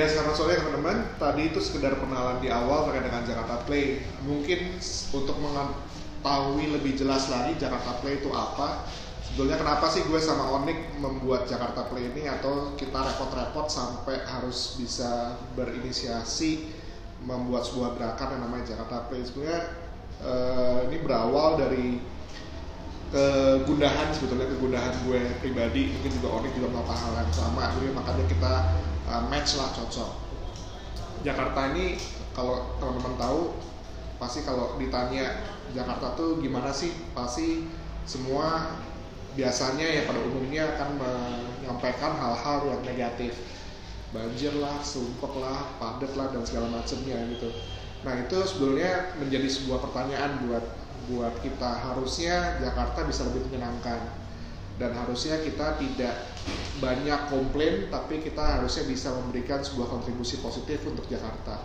Ya sekarang soalnya teman-teman tadi itu sekedar pengenalan di awal terkait dengan Jakarta Play. Mungkin untuk mengetahui lebih jelas lagi Jakarta Play itu apa, sebetulnya kenapa sih gue sama Onik membuat Jakarta Play ini atau kita repot-repot sampai harus bisa berinisiasi membuat sebuah gerakan yang namanya Jakarta Play. Sebenarnya eh, ini berawal dari kegundahan sebetulnya kegundahan gue pribadi mungkin juga Onik juga melakukan hal yang sama jadi makanya kita uh, match lah cocok. Jakarta ini kalau teman-teman tahu pasti kalau ditanya Jakarta tuh gimana sih pasti semua biasanya ya pada umumnya akan menyampaikan hal-hal yang negatif. Banjir lah, sumpek lah, padat lah dan segala macamnya gitu. Nah itu sebetulnya menjadi sebuah pertanyaan buat buat kita. Harusnya Jakarta bisa lebih menyenangkan dan harusnya kita tidak banyak komplain tapi kita harusnya bisa memberikan sebuah kontribusi positif untuk Jakarta.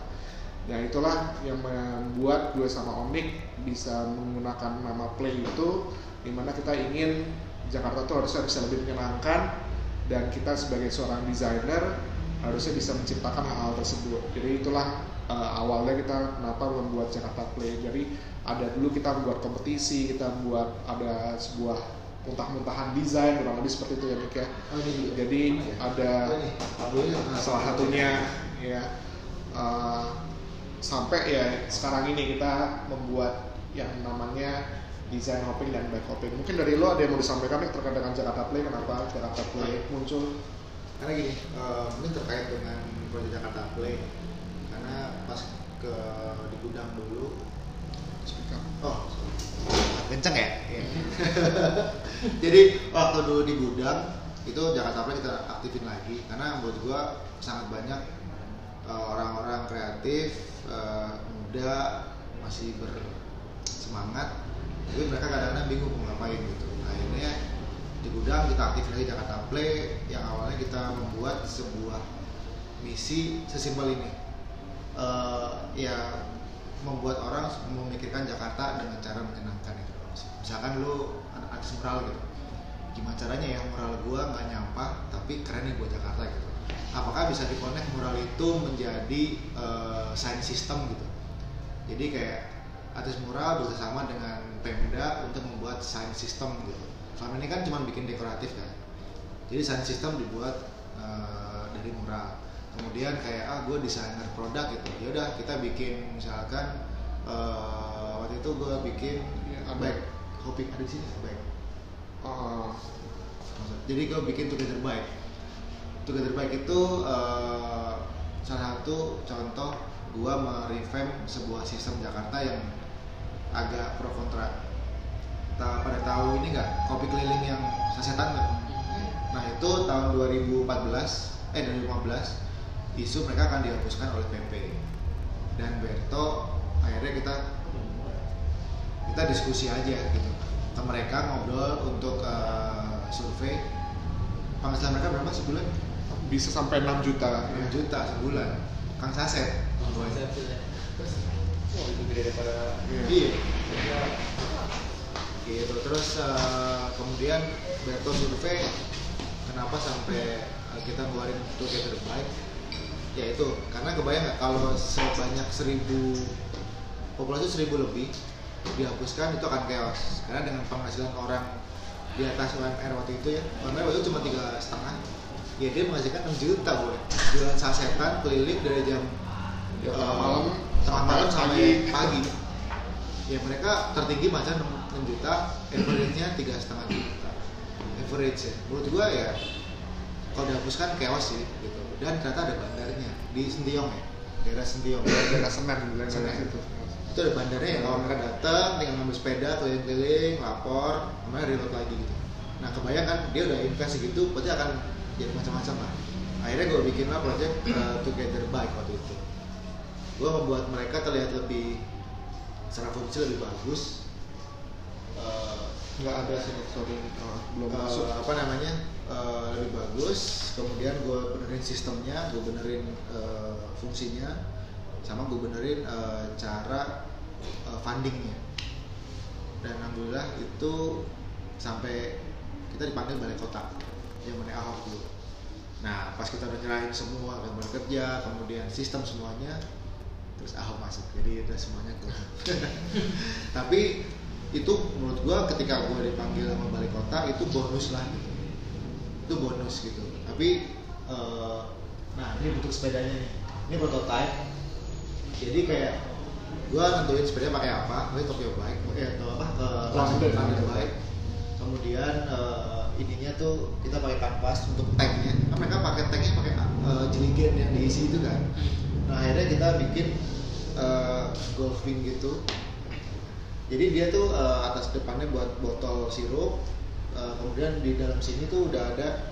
Nah itulah yang membuat gue sama Onik bisa menggunakan nama Play itu di mana kita ingin Jakarta tuh harusnya bisa lebih menyenangkan dan kita sebagai seorang desainer harusnya bisa menciptakan hal-hal tersebut. Jadi itulah uh, awalnya kita kenapa membuat Jakarta Play. Jadi ada dulu kita membuat kompetisi, kita membuat ada sebuah muntah-muntahan desain kurang lebih seperti itu ya Mik ya. Oh. Jadi ada Oh, salah satunya ya uh, sampai ya sekarang ini kita membuat yang namanya desain hopping dan back hopping. Mungkin dari lo ada yang mau disampaikan nih terkait dengan Jakarta Play, kenapa Jakarta Play muncul? karena gini eh, ini terkait dengan proyek Jakarta Play karena pas ke di gudang dulu Speak up. oh kenceng ya? Iya. jadi waktu dulu di gudang itu Jakarta Play kita aktifin lagi. Karena buat gua sangat banyak eh, orang-orang kreatif eh, muda masih bersemangat. Tapi mereka kadang-kadang bingung mau ngapain gitu. Akhirnya di gudang kita aktifin lagi Jakarta Play yang awalnya kita membuat sebuah misi sesimpel ini. Eh, ya membuat orang memikirkan Jakarta dengan cara menyenangkan itu misalkan lu artis mural gitu. Gimana caranya ya mural gua nggak nyampah tapi keren nih buat Jakarta gitu. Apakah bisa dikonek mural itu menjadi eh, sign system gitu? Jadi kayak artis mural bekerjasama dengan Pemda untuk membuat sign system gitu. Selama ini kan cuma bikin dekoratif kan. Jadi sign system dibuat eh, dari mural. Kemudian kayak ah gue desainer produk gitu. Ya udah kita bikin misalkan eh, waktu itu gue bikin ada. bag hopping ada di sini? Bag Oh, jadi gue bikin together bike together bike itu eh, salah satu contoh gue merevamp sebuah sistem Jakarta yang agak pro kontra. Ta- pada tahu ini nggak? Kopi keliling yang sasetan nggak? Nah itu tahun 2014 eh 2015 isu mereka akan dihapuskan oleh PP dan Berto akhirnya kita kita diskusi aja gitu. Ke mereka ngobrol untuk eh, survei. Penghasilan mereka berapa sebulan? Bisa sampai 6 juta. 6 juta sebulan. Kang Saset. Oh, itu gede daripada Iya. iya. Gitu. Terus eh, kemudian Berto survei kenapa sampai eh, kita ngeluarin together bike ya itu karena kebayang nggak kalau sebanyak seribu populasi seribu lebih dihapuskan itu akan chaos. Karena dengan penghasilan orang di atas UMR waktu itu ya UMR waktu itu cuma tiga setengah. Ya dia menghasilkan 6 juta boleh jualan sasetan keliling dari jam Ya, tengah malam tengah malam sampai pagi. ya mereka tertinggi macam 6 juta average-nya tiga setengah juta. Average ya. Menurut gua ya kalau dihapuskan chaos sih gitu. Dan ternyata ada bandarnya di Sentiong ya daerah Sentiong. Daerah Senen daerah Senen. Itu ada bandarnya ya kalau mereka datang tinggal ngambil sepeda keliling-keliling lapor kemudian reload lagi gitu. Nah kebayang kan dia udah invest gitu berarti akan jadi macam-macam lah. Akhirnya gue bikin lah project uh, Together Bike waktu itu. Gue membuat mereka terlihat lebih secara fungsi lebih bagus. Uh, Nggak ada sih sorry. Oh, belum uh, masuk. apa namanya uh, lebih bagus. Kemudian gue benerin sistemnya gue benerin uh, fungsinya sama gue benerin uh, cara uh, fundingnya. Dan alhamdulillah itu sampai kita dipanggil balai kota yang mana Ahok dulu nah pas kita udah nyerahin semua gambar kerja kemudian sistem semuanya terus Ahok masuk. Jadi udah semuanya keluar tapi itu menurut gua ketika gua dipanggil sama balik kota itu bonus lah gitu. Itu bonus gitu. Tapi eh, nah ini bentuk sepedanya nih. Ini prototype jadi kayak gua nentuin sepeda pakai apa pakai Tokyo Bike eh atau apa ke London. London Bike. Kemudian eh, ininya tuh kita pakai kanvas untuk tagnya kan mereka pakai tagnya pakai eh, jeligen yang diisi itu kan. Nah akhirnya kita bikin eh, golfing gitu. Jadi dia tuh eh, atas depannya buat botol sirup. Eh, kemudian di dalam sini tuh udah ada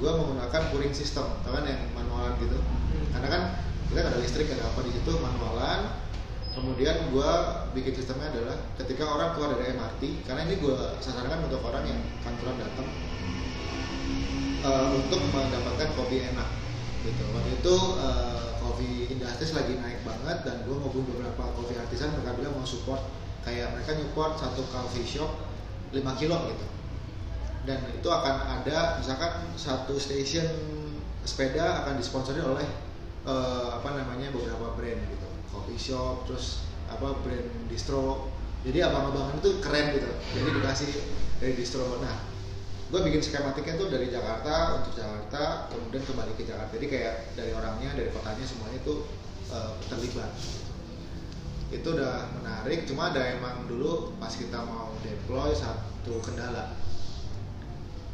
gua menggunakan pouring system kan yang manualan gitu. Karena kan kita ada listrik ada apa di situ manualan. Kemudian gua bikin sistemnya adalah ketika orang keluar dari MRT karena ini gua sarankan untuk orang yang kantoran datang eh, untuk mendapatkan kopi enak gitu. Waktu itu eh, kopi industries lagi naik banget dan gua ngobrol beberapa kopi artisan mereka bilang mau support. Kayak mereka nyupport satu coffee shop 5 kilo gitu. Dan itu akan ada misalkan satu station sepeda akan disponsori oleh eh, apa namanya beberapa brand gitu. Coffee shop terus apa brand distro. Jadi abang-abangan itu keren gitu. Jadi dikasih dari distro. Nah gue bikin skematiknya tuh dari Jakarta untuk Jakarta kemudian kembali ke Jakarta. Jadi kayak dari orangnya dari kotanya semuanya itu eh, terlibat. Itu udah menarik cuma ada emang dulu pas kita mau deploy satu kendala.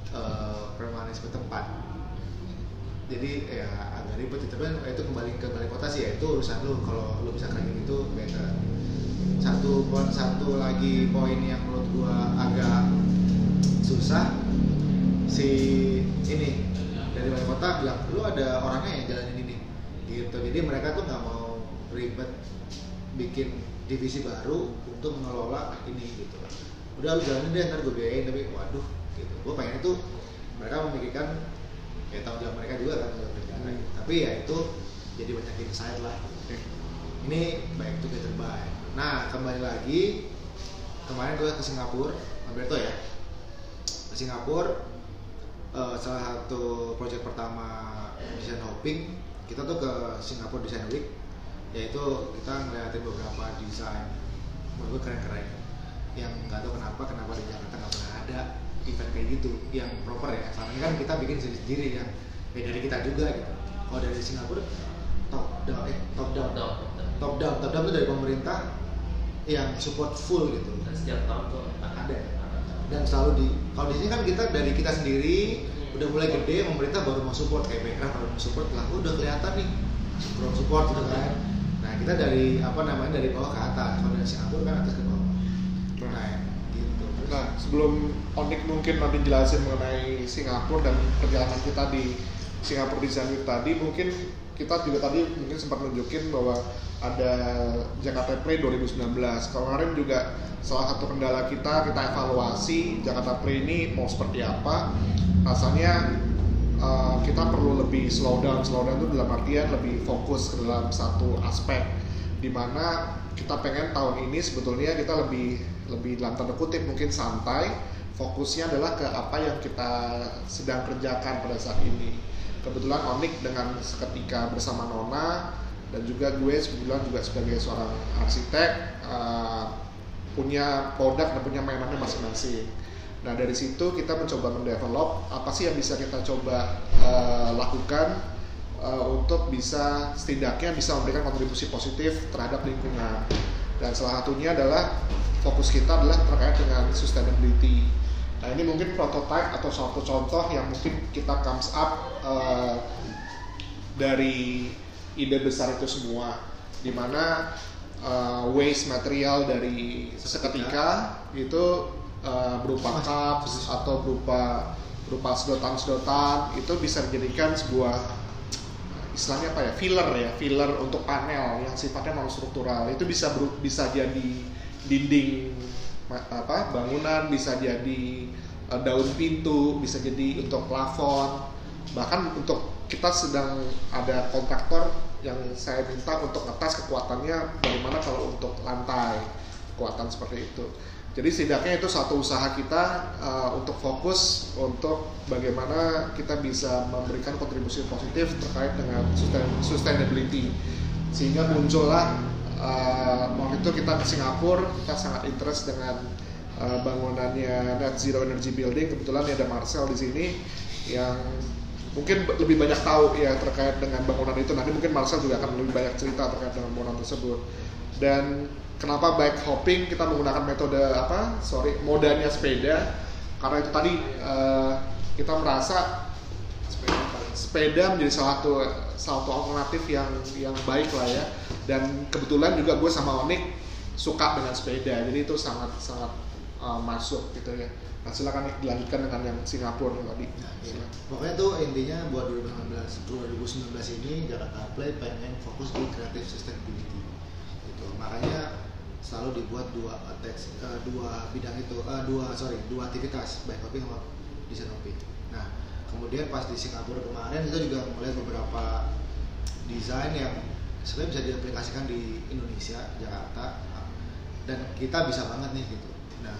Eh permanesme tempat. Jadi ya agak ribet itu. Tapi itu kembali ke balai kota sih ya. Itu urusan lu. Kalau lu bisa kayak gitu better satu poin satu lagi poin yang menurut gua agak susah si ini dari balai kota bilang lu ada orangnya yang jalanin ini. Gitu. Jadi mereka tuh nggak mau ribet bikin divisi baru untuk mengelola ini gitu. Udah lu jalanin deh ntar gue biayain. Tapi waduh gitu. Gue pengen itu mereka memikirkan ya tanggung jawab mereka juga kan tanggung jawab negara gitu. Tapi ya itu jadi banyak insight lah. Ini baik to better by nah kembali lagi kemarin gue ke Singapura Alberto ya. Ke Singapura eh, salah satu project pertama desain hopping kita tuh ke Singapore Design Week yaitu kita ngeliatin beberapa desain. Menurut gue keren-keren. Yang nggak tahu kenapa kenapa di Jakarta nggak pernah ada event kayak gitu yang proper ya. Selama ini kan kita bikin sendiri sendiri yang ya dari kita juga gitu kalau dari Singapura top down eh top down. Top, top. top down. Top down itu dari pemerintah yang support full gitu. Dan setiap tahun tuh ada. Dan selalu di kalau di sini kan kita dari kita sendiri udah mulai gede pemerintah baru mau support. Kayak Bekraf baru mau support lah udah kelihatan nih. Kurang support gitu kan. Nah kita dari apa namanya dari bawah ke atas. Kalau dari Singapura kan atas ke bawah. Nah gitu. Nah, sebelum Onik mungkin nanti jelasin mengenai Singapura dan perjalanan kita di Singapura Design Week tadi, mungkin kita juga tadi mungkin sempat nunjukin bahwa ada Jakarta Play 2019. Kemarin juga salah satu kendala kita, kita evaluasi Jakarta Play ini mau seperti apa. Rasanya eh, kita perlu lebih slow down, slow down itu dalam artian lebih fokus ke dalam satu aspek di mana kita pengen tahun ini sebetulnya kita lebih lebih dalam tanda kutip mungkin santai fokusnya adalah ke apa yang kita sedang kerjakan pada saat ini kebetulan Onik dengan seketika bersama Nona dan juga gue kebetulan juga sebagai seorang arsitek eh, punya produk dan punya mainannya masing-masing. Nah dari situ kita mencoba mendevelop apa sih yang bisa kita coba eh, lakukan uh, untuk bisa setidaknya bisa memberikan kontribusi positif terhadap lingkungan. Dan salah satunya adalah fokus kita adalah terkait dengan sustainability nah ini mungkin prototype atau suatu contoh yang mungkin kita comes up uh, dari ide besar itu semua. Di mana uh, waste material dari seketika itu uh, berupa cups atau berupa berupa sedotan-sedotan itu bisa dijadikan sebuah istilahnya apa ya filler ya filler untuk panel yang sifatnya non struktural. Itu bisa bisa jadi dinding apa bangunan bisa jadi eh, daun pintu bisa jadi untuk plafon. Bahkan untuk kita sedang ada kontraktor yang saya minta untuk ngetes kekuatannya bagaimana kalau untuk lantai kekuatan seperti itu. Jadi setidaknya itu satu usaha kita uh, untuk fokus untuk bagaimana kita bisa memberikan kontribusi positif terkait dengan sustainability. Sehingga muncullah uh, waktu itu kita ke Singapura kita sangat interest dengan uh, bangunannya net zero energy building. Kebetulan ada Marcel di sini yang mungkin lebih banyak tahu ya terkait dengan bangunan itu. Nanti mungkin Marcel juga akan lebih banyak cerita terkait dengan bangunan tersebut. Dan kenapa bike hopping kita menggunakan metode apa? Sorry modanya sepeda. Karena itu tadi uh, kita merasa sepeda, menjadi salah satu salah satu alternatif yang yang baik lah ya. Dan kebetulan juga gue sama Onik suka dengan sepeda jadi itu sangat sangat uh, masuk gitu ya. Nah silakan dilanjutkan dengan yang Singapura tadi. Nah, iya. pokoknya tuh intinya buat 2019 2019 ini Jakarta Play pengen fokus di creative sustainability. Gitu. Makanya selalu dibuat dua teks uh, dua bidang itu uh, dua sorry dua aktivitas baik hopping sama desain hopping nah kemudian pas di Singapura kemarin kita juga melihat beberapa desain yang sebenarnya bisa diaplikasikan di Indonesia Jakarta. Dan kita bisa banget nih gitu. Nah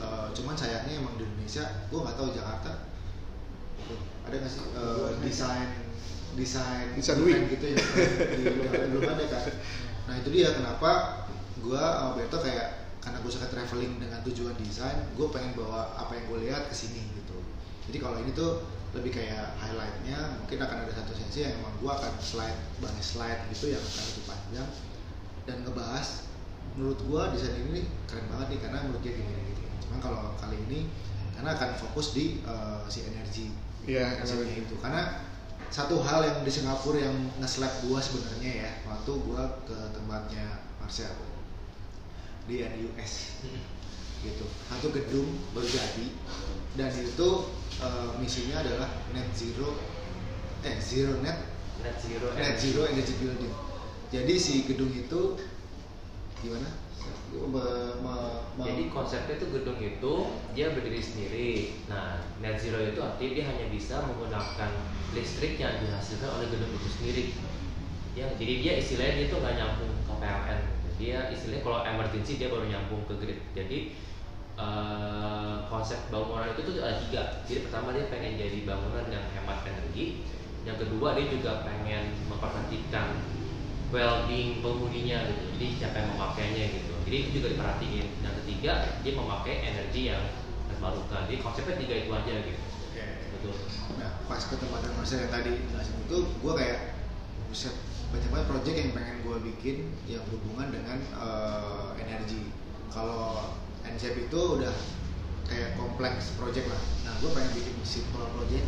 uh, cuman sayangnya emang di Indonesia gue nggak tahu Jakarta. Ada nggak sih uh, desain desain desain gitu ya? Di, belum ada kan nah itu dia kenapa gue sama Beto kayak karena gue suka traveling dengan tujuan desain gue pengen bawa apa yang gue lihat ke sini gitu. Jadi kalau ini tuh lebih kayak highlightnya mungkin akan ada satu sesi yang emang gue akan slide banyak slide gitu yang akan lebih panjang. Dan ngebahas menurut gue desain ini keren banget nih karena menurut dia gini gini. Cuman kalau kali ini karena akan fokus di uh, si energi. Yeah, itu. Karena satu hal yang di Singapura yang nge-slap gue sebenarnya ya waktu gue ke tempatnya Marcel. Di NUS hmm. gitu. Satu gedung baru jadi. Dan itu uh, misinya adalah net zero eh zero net net zero net zero energy building. Jadi si gedung itu gimana? Me, me, me, jadi konsepnya itu gedung itu dia berdiri sendiri. Nah net zero itu artinya dia hanya bisa menggunakan listrik yang dihasilkan oleh gedung itu sendiri. Ya jadi dia istilahnya itu nggak nyambung ke PLN dia istilahnya kalau emergency dia baru nyambung ke grid. Jadi uh, konsep bangunan itu tuh ada tiga. Jadi pertama dia pengen jadi bangunan yang hemat energi. Yang kedua dia juga pengen memperhatikan well-being penghuninya gitu. Jadi siapa yang memakainya gitu. Jadi itu juga diperhatiin. Yang ketiga dia memakai energi yang terbarukan. Jadi konsepnya tiga itu aja gitu. Betul. Nah pas ketempatan Mas yang tadi jelasin itu gue kayak buset banyak banget project yang pengen gue bikin yang berhubungan dengan uh, energi. Kalau NCP itu udah kayak kompleks project lah. Nah gue pengen bikin simple project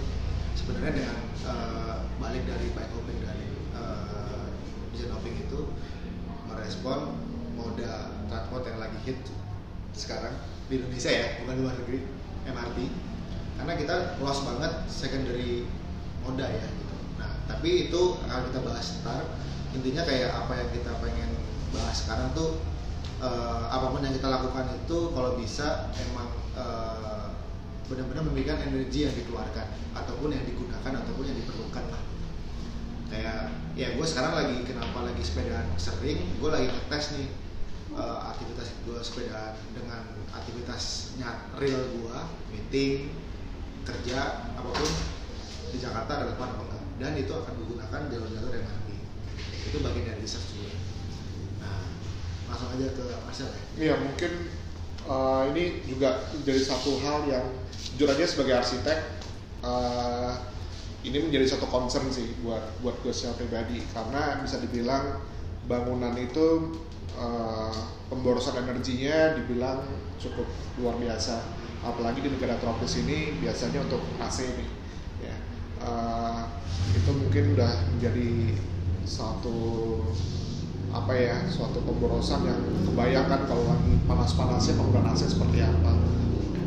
sebenarnya dengan uh, balik dari bike hopping dari uh, design hopping itu merespon moda transport yang lagi hit sekarang di Indonesia ya bukan luar negeri MRT karena kita lost banget secondary moda ya tapi itu akan kita bahas ntar intinya kayak apa yang kita pengen bahas sekarang tuh uh, apa pun yang kita lakukan itu kalau bisa emang uh, benar-benar memberikan energi yang dikeluarkan ataupun yang digunakan ataupun yang diperlukan lah. Kayak ya gue sekarang lagi kenapa lagi sepeda sering? Gue lagi ngetes nih uh, aktivitas gue sepeda dengan aktivitasnya real gue meeting kerja apa pun di Jakarta relevan apa enggak? Dan itu akan menggunakan jalur-jalur MRT itu bagian dari research langsung aja ke Marcel ya? Iya mungkin uh, ini juga jadi satu hal yang jujur aja sebagai arsitek uh, ini menjadi satu concern sih buat buat gue secara pribadi. Karena bisa dibilang bangunan itu uh, pemborosan energinya dibilang cukup luar biasa. Apalagi di negara tropis ini biasanya untuk AC nih ya. Uh, itu mungkin udah menjadi satu apa ya suatu pemborosan yang kebayangkan kalau lagi panas-panasnya penggunaan AC seperti apa.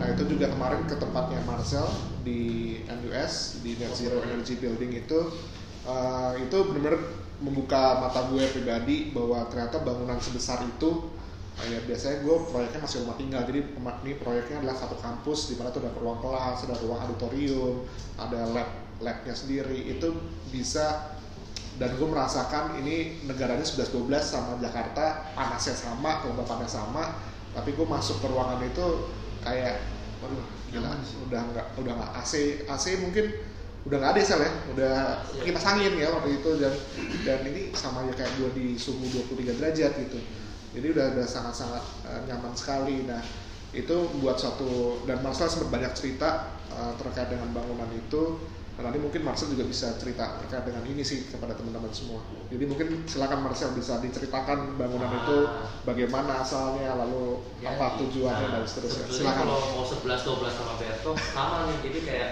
Nah itu juga kemarin ke tempatnya Marcel di NUS di Net Zero Energy Building itu uh, itu benar-benar membuka mata gue pribadi bahwa ternyata bangunan sebesar itu ya biasanya gue proyeknya masih rumah tinggal. Jadi ini proyeknya adalah satu kampus di mana tuh ada ruang kelas ada ruang auditorium ada lab labnya sendiri. Itu bisa dan gue merasakan ini negaranya 11-12 sama Jakarta panasnya sama kelembapannya sama. Tapi gue masuk ke ruangan itu kayak waduh gila udah nggak udah nggak AC AC mungkin udah nggak ada sel ya udah kita angin ya waktu itu. Dan dan ini sama ya kayak gue di suhu 23 derajat gitu. Jadi udah udah sangat sangat nyaman sekali. Nah itu buat suatu dan Marcel sempat banyak cerita uh, terkait dengan bangunan itu dan nanti mungkin Marcel juga bisa cerita terkait dengan ini sih kepada teman-teman semua. Jadi mungkin silakan Marcel bisa diceritakan bangunan Ah. itu bagaimana asalnya lalu Ya, apa tujuannya dan seterusnya. silakan. kalau mau 11 12 sama Berto sama nih. Jadi kayak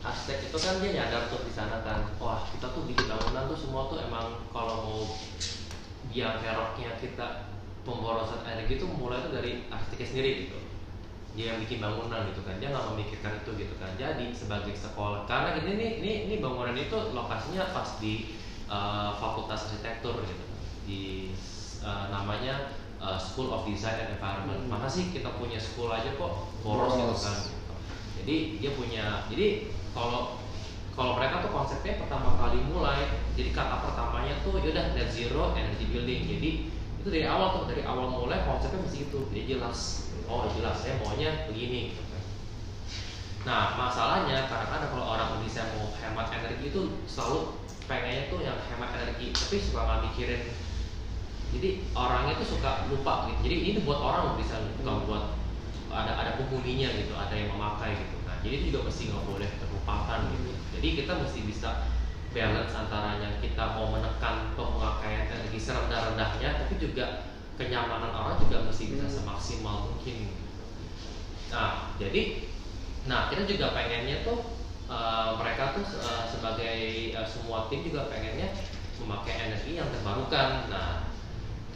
arsitek itu kan dia nyadar tuh di sana kan. Wah kita tuh bikin bangunan tuh semua tuh emang kalau mau biang keroknya kita pemborosan energi itu mulai tuh dari arsiteknya sendiri gitu dia yang bikin bangunan gitu kan. Dia nggak memikirkan itu gitu kan. Jadi sebagai sekolah karena ini ini ini, ini bangunan itu lokasinya pas di uh, fakultas arsitektur gitu di uh, namanya uh, School of Design and Environment. Hmm. sih kita punya school aja kok boros gitu kan gitu. jadi dia punya jadi kalau kalau mereka tuh konsepnya pertama kali mulai jadi kata pertamanya tuh yaudah net zero energy building. Jadi itu dari awal tuh dari awal mulai konsepnya mesti itu dia jelas oh jelas saya maunya begini. Gitu nah masalahnya kadang-kadang kalau orang Indonesia mau hemat energi itu selalu pengennya tuh yang hemat energi tapi suka nggak mikirin. Jadi orangnya tuh suka lupa gitu. Jadi ini buat orang bisa bukan buat ada ada penghuninya gitu ada yang memakai gitu. Nah jadi itu juga mesti nggak boleh terlupakan gitu. Jadi kita mesti bisa balance antaranya kita mau menekan pemakaian energi serendah-rendahnya tapi juga kenyamanan orang juga mesti bisa semaksimal mungkin nah jadi nah kita juga pengennya tuh eh, mereka tuh eh, sebagai eh, semua tim juga pengennya memakai energi yang terbarukan nah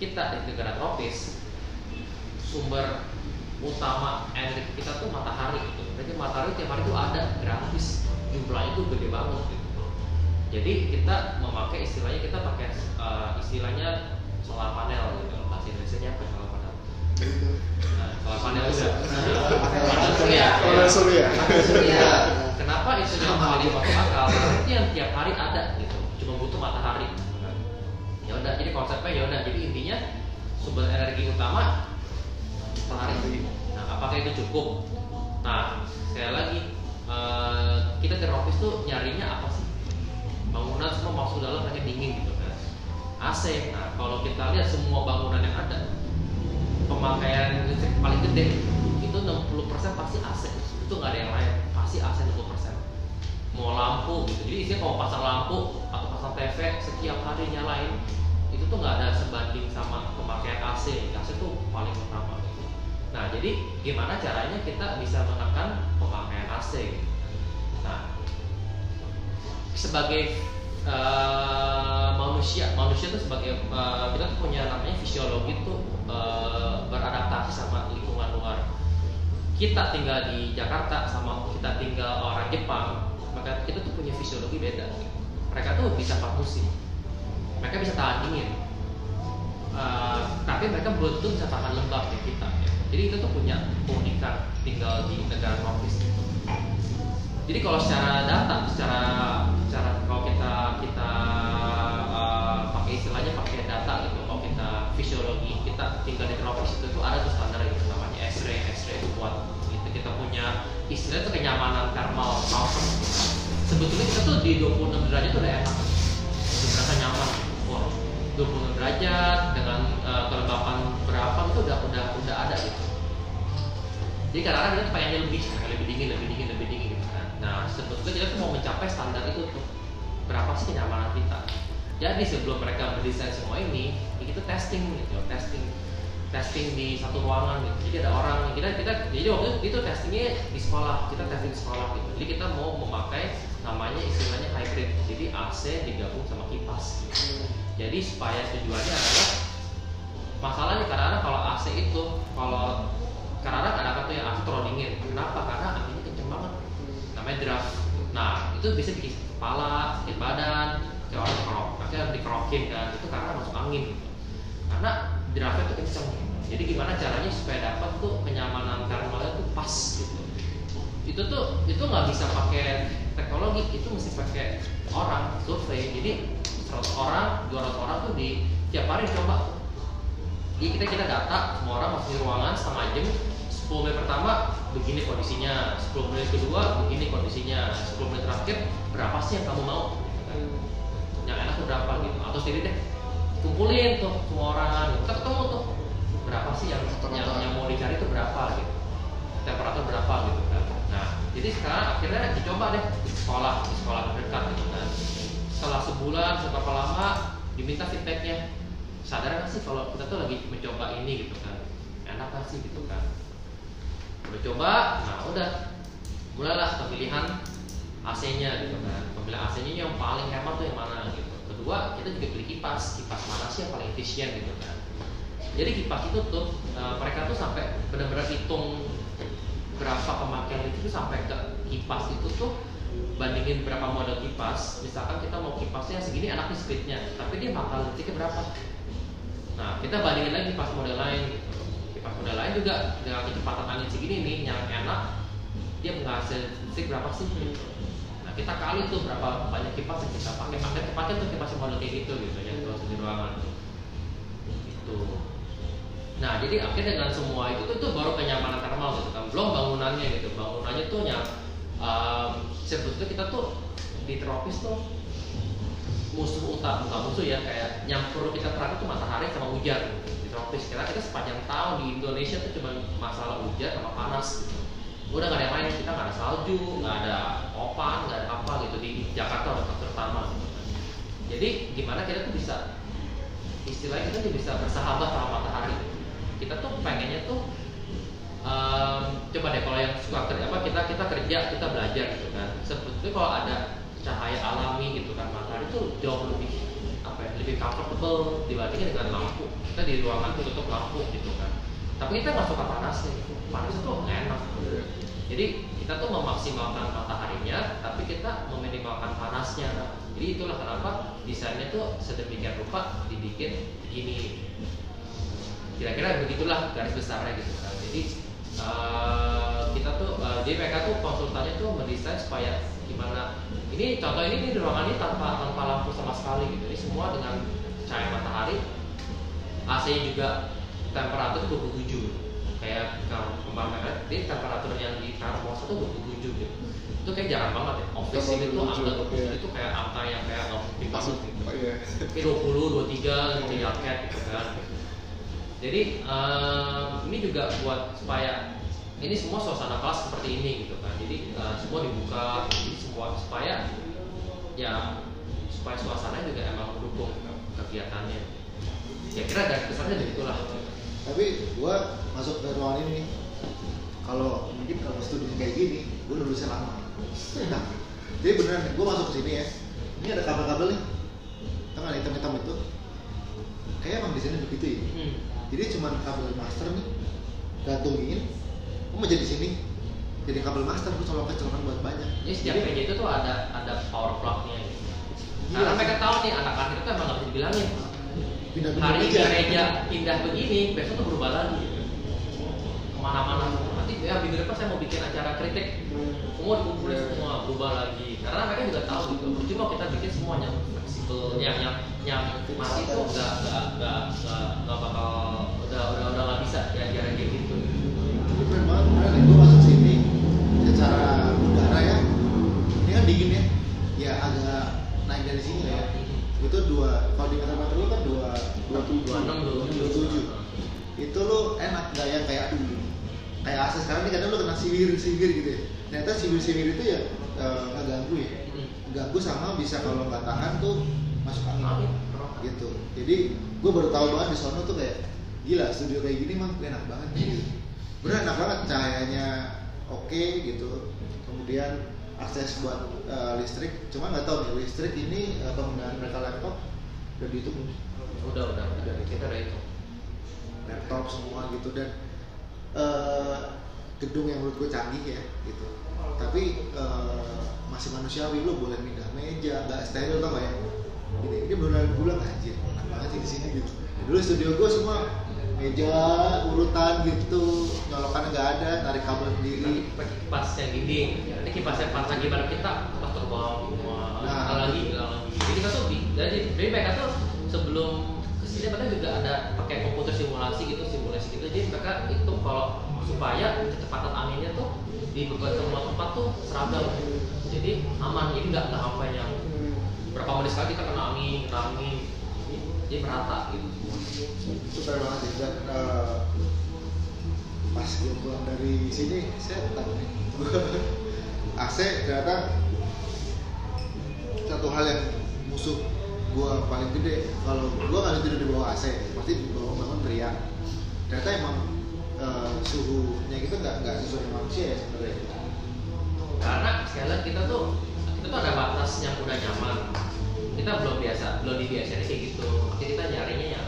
kita di negara tropis sumber utama energi kita tuh matahari gitu. Jadi matahari tiap hari tuh ada gratis, jumlahnya tuh gede banget gitu. Jadi kita memakai istilahnya kita pakai uh, istilahnya solar panel gitu. Indonesia apa solar panel? Nah, solar panel juga. Panel surya. Panel surya. Panel surya. Kenapa itu yang paling masuk akal? Karena itu yang tiap hari ada gitu. Cuma butuh matahari. Ya udah, jadi konsepnya ya udah. Jadi intinya sumber energi utama matahari. Nah, apakah itu cukup? Nah, sekali lagi eh, kita di office tuh nyarinya apa sih? Bangunan semua masuk dalam pakai dingin gitu. AC. Nah, kalau kita lihat semua bangunan yang ada pemakaian listrik paling gede itu 60% pasti AC. Itu nggak ada yang lain. Pasti AC 60%. Mau lampu gitu. Jadi isinya kalau pasang lampu atau pasang TV setiap hari nyalain itu tuh nggak ada sebanding sama pemakaian AC. AC tuh paling utama gitu. Nah, jadi gimana caranya kita bisa menekan pemakaian AC? gitu. Nah, sebagai eh, manusia, manusia itu sebagai eh, kita tuh punya namanya fisiologi tuh eh, beradaptasi sama lingkungan luar. Kita tinggal di Jakarta sama kita tinggal orang Jepang, maka kita tuh punya fisiologi beda. Mereka tuh bisa empat musim, mereka bisa tahan dingin, Eh, tapi mereka belum bisa tahan lembab kayak kita. ya. Jadi itu tuh punya keunikan tinggal di negara tropis. Jadi kalau secara data, secara secara kalau kita kita eh, pakai istilahnya pakai data gitu, kalau kita fisiologi kita tinggal di tropis itu tuh ada tuh standar yang namanya X-ray, X-ray itu buat gitu kita punya istilah itu kenyamanan thermal comfort. Sebetulnya kita tuh di 26 derajat tuh udah enak, udah merasa nyaman. Wah, 26 derajat dengan eh, kelembapan berapa itu udah udah udah ada gitu. Jadi kadang-kadang kita pengennya lebih, lebih dingin, lebih dingin, lebih dingin gitu. Nah sebetulnya kita mau mencapai standar itu tuh berapa sih kenyamanan kita. Jadi sebelum mereka mendesain semua ini, ya kita testing gitu, testing testing di satu ruangan gitu. Jadi ada orang kita kita jadi waktu itu, itu testingnya di sekolah, kita testing di sekolah gitu. Jadi kita mau memakai namanya istilahnya hybrid. Jadi AC digabung sama kipas. Gitu. Jadi supaya tujuannya adalah masalahnya kadang-kadang kalau AC itu kalau kadang-kadang kadang tuh yang AC terlalu dingin. Kenapa? Karena draft. Nah itu bisa bikin sakit kepala, sakit badan, kayak orang kerok, maksudnya dikerokin kan itu karena masuk angin gitu. Karena draftnya tuh kenceng. Jadi gimana caranya supaya dapat tuh kenyamanan thermalnya tuh pas gitu. Itu tuh itu nggak bisa pakai teknologi, itu mesti pakai orang survei. Jadi 100 orang, 200 orang tuh di tiap hari coba jadi kita kita data semua orang masuk di ruangan setengah jam 10 menit pertama begini kondisinya. 10 menit kedua begini kondisinya. 10 menit terakhir berapa sih yang kamu mau? Gitu kan. yang enak tuh berapa gitu? Atau sendiri deh. Kumpulin tuh semua orang kita ketemu tuh. Berapa sih yang yang, yang mau dicari itu berapa gitu. Temperatur berapa gitu kan. Nah jadi sekarang akhirnya dicoba deh di sekolah di sekolah terdekat gitu kan. Setelah sebulan seberapa lama diminta feedbacknya. Sadar nggak sih kalau kita tuh lagi mencoba ini gitu kan? Enak nggak sih gitu kan udah coba? Nah udah. Mulailah pemilihan AC-nya gitu kan. Pemilihan AC-nya yang paling hemat tuh yang mana gitu. Kedua kita juga beli kipas. Kipas mana sih yang paling efisien gitu kan. Jadi kipas itu tuh eh, mereka tuh sampai benar-benar hitung berapa pemakaian itu sampai ke kipas itu tuh bandingin berapa model kipas. Misalkan kita mau kipasnya segini enaknya speednya. Tapi dia bakal listriknya berapa? Nah kita bandingin lagi kipas model lain gitu kipas model lain juga dengan kecepatan angin segini nih yang enak dia menghasil listrik berapa sih gitu. nah kita kali tuh berapa banyak kipas yang kita pakai pakai pakai tuh kipas model kayak gitu gitu yang terus di ruangan itu Nah, jadi akhirnya dengan semua itu tuh, tuh baru kenyamanan thermal gitu kan. Belum bangunannya gitu. Bangunannya tuh yang um, sebetulnya kita tuh di tropis tuh musuh utama bukan musuh ya kayak yang perlu kita perhatikan tuh matahari sama hujan tropis karena kita sepanjang tahun di Indonesia tuh cuma masalah hujan sama panas gitu. udah nggak ada yang lain kita nggak ada salju nggak ada opan nggak ada apa gitu di Jakarta terutama gitu. Jadi gimana kita tuh bisa istilahnya kita tuh bisa bersahabat sama matahari kita tuh pengennya tuh em, coba deh kalau yang suka kerja apa kita kita kerja kita belajar gitu kan. Sebetulnya kalau ada cahaya alami gitu kan matahari tuh jauh lebih lebih comfortable dibandingin dengan lampu. Kita di ruangan tuh tutup lampu gitu kan. Tapi kita nggak suka panasnya gitu panas itu enak. Jadi kita tuh memaksimalkan mataharinya tapi kita meminimalkan panasnya. Jadi itulah kenapa desainnya tuh sedemikian rupa dibikin begini kira-kira begitulah garis besarnya gitu kan. Jadi eh, kita tuh eh, jadi mereka tuh konsultannya tuh mendesain supaya gimana ini contoh ini, ini di ruangan ini tanpa tanpa lampu sama sekali gitu. Ini semua dengan cahaya matahari AC juga temperatur 27 kayak kalau kemarin mereka jadi temperatur yang di termos itu 27 gitu. Itu kayak jarang banget ya. Office ini tuh 27, angka itu kayak angka yang kayak nggak mungkin banget gitu. oh iya. Kayak 20, 23 gitu cat gitu kan jadi eh, ini juga buat supaya ini semua suasana kelas seperti ini gitu kan. Jadi eh, semua dibuka. Jadi semua supaya ya supaya suasananya juga emang mendukung kegiatannya. Ya kira garis besarnya begitulah tapi gua masuk ke ruangan ini nih, kalau mungkin kalau studi kayak gini gua lulusnya lama. Nah, jadi beneran gua masuk ke sini ya. Ini ada kabel-kabel nih. Tengah hitam-hitam itu? Kayak emang di sini begitu ya. Hmm. jadi cuman kabel master nih gantungin gua mau jadi sini jadi kabel master gua colokan colokan buat banyak jadi setiap Jadi, PJ itu tuh ada ada power plug-nya gitu. Gila Karena sih. mereka tahu nih anak akhir itu emang nggak bisa dibilangin. pindah-pindah Hari ini meja. gereja pindah begini, besok tuh berubah lagi. Ke mana-mana. Nanti ya minggu depan saya mau bikin acara kritik. Semua dikumpulin Iya. semua berubah lagi. Karena mereka juga tahu gitu. Cuma kita bikin semuanya fleksibel, yang yang yang mati tuh nggak nggak nggak nggak bakal udah udah udah nggak bisa ya kayak gitu. Ini keren nih. Gue masuk sini secara udara ya. Ini kan dingin ya. Ya agak naik dari sini ya. Itu dua, kalau di meter-meter lu kan dua, dua enam dua tujuh. Itu lu enak gak yang kayak kayak AC sekarang nih kadang lu kena siwir-siwir gitu ya. Ternyata siwir-siwir itu ya eh, nggak ganggu ya. Ganggu sama bisa kalau nggak tahan tuh masuk angin. Angin. Gitu. Jadi gue baru tahu banget di sono tuh kayak gila studio kayak gini mah enak banget gitu. Bener enak banget. Cahayanya oke gitu. Kemudian akses buat eh, listrik, cuma nggak tahu nih listrik ini eh, penggunaan mereka laptop udah dihitung? Udah udah udah. Kita udah itu. laptop semua gitu. Dan eh, gedung yang menurut gue canggih ya gitu. Tapi eh, masih manusiawi lo boleh pindah meja nggak steril tau gak ya? Ini ini beneran bulan anjir. Enak banget sih di sini gitu. Dulu studio gue semua meja urutan gitu. Nyolokannya nggak ada tarik kabel sendiri. Pakai kipas yang gini, nanti kipas yang pas lagi bareng kita, pas terbang semua, Nah. lagi, lagi. Jadi kita tuh, di- jadi, jadi mereka tuh sebelum sini mereka juga ada pakai komputer simulasi gitu simulasi gitu. Jadi mereka itu kalau supaya kecepatan anginnya tuh di beberapa tempat tuh seragam. Jadi aman. Jadi nggak nggak apa yang berapa menit sekali kita kena angin kena angin jadi merata gitu. Itu keren banget sih. Dan eh, pas gue pulang dari sini saya nih. AC ternyata satu hal yang musuh gue paling gede. Kalau gue nggak tidur di bawah AC pasti di bawah bangun teriak. Ternyata emang eh, suhunya gitu nggak nggak sesuai dengan manusia ya sebenarnya. Karena sekali lagi kita tuh kita tuh ada batas yang udah nyaman kita belum biasa belum dibiasain kayak gitu makanya kita nyarinya yang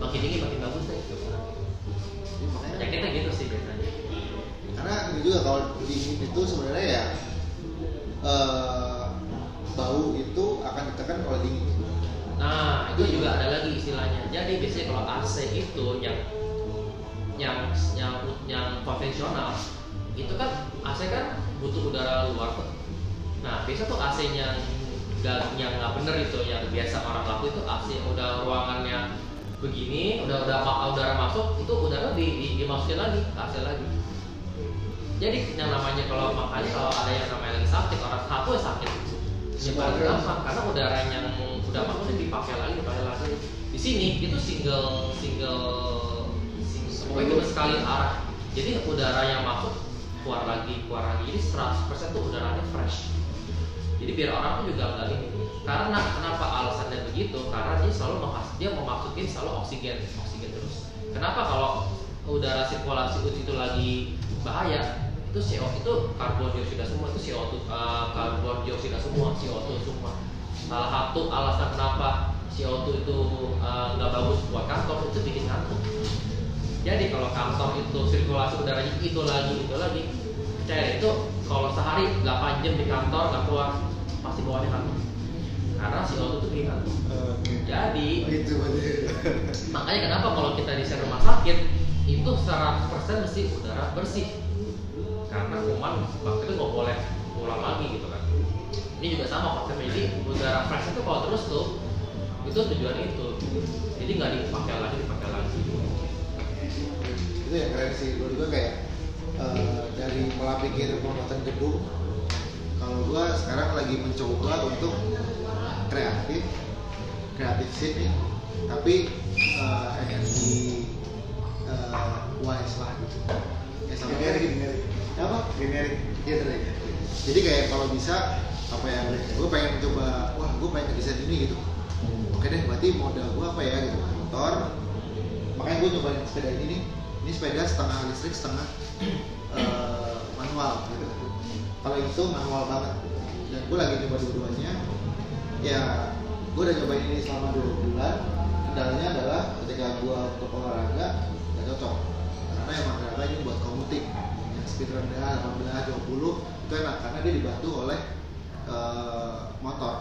makin tinggi makin bagus deh gitu. Jadi makanya penyakitnya gitu sih biasanya karena ini juga kalau dingin itu sebenarnya ya eh, bau itu akan ditekan oleh dingin Nah, itu juga ada lagi istilahnya. Jadi biasanya kalau AC itu yang yang yang yang konvensional itu kan AC kan butuh udara luar tuh. Nah, biasa tuh AC yang yang nggak bener itu yang biasa orang laku itu AC udah ruangannya begini, udah udah udara masuk itu udara di, di dimasukin lagi AC lagi. Jadi yang namanya kalau makanya kalau ada yang namanya lagi sakit orang satu ya sakit. Nyebar gampang karena udara yang udah masuk itu dipakai lagi dipakai lagi. Di sini itu single single, single cuma sekali arah. Jadi udara yang masuk keluar lagi keluar lagi. Jadi 100% tuh udaranya fresh jadi biar orang tuh juga nggak ini. Karena kenapa alasannya begitu? Karena dia selalu dia mau masukin selalu oksigen oksigen terus. Kenapa kalau udara sirkulasi itu lagi bahaya? Itu CO itu karbon dioksida semua itu CO2 eh, karbon dioksida semua CO2 semua. Salah satu alasan kenapa CO2 itu eh, nggak bagus buat kantor itu bikin ngantuk jadi kalau kantor itu sirkulasi udaranya itu lagi itu lagi percaya itu kalau sehari 8 jam di kantor nggak keluar pasti bawaannya kantor karena CO2 itu bikin ngantuk Oke. jadi itu berarti makanya kenapa kalau kita di rumah sakit itu 100% mesti udara bersih. Karena kuman bakteri nggak boleh pulang lagi gitu kan. Ini juga sama konsepnya jadi udara fresh itu kalau terus tuh itu tujuan itu. Jadi nggak dipakai lagi dipakai lagi. Itu yang keren sih gue juga kayak eh, dari pola pikir pembuatan gedung kalau gue sekarang lagi mencoba untuk kreatif kreatif sini tapi eh, energi eh, wise lah gitu. Ya sama Generik, generik. apa? Generik generik jadi kayak kalau bisa apa ya gue pengen mencoba wah gue pengen desain ini gitu. Oke deh berarti modal gue apa ya? Gitu. Motor. Makanya gue nyobain sepeda ini nih. Ini sepeda setengah listrik setengah eh, manual. Gitu kalau itu manual banget. Dan gue lagi coba dua-duanya. Ya gue udah nyobain ini selama dua bulan. Kendalanya adalah ketika gue untuk olahraga gak cocok. Karena emang ternyata ini buat komuting yang speed rendah 18 20 itu enak. Karena dia dibantu oleh eh, motor.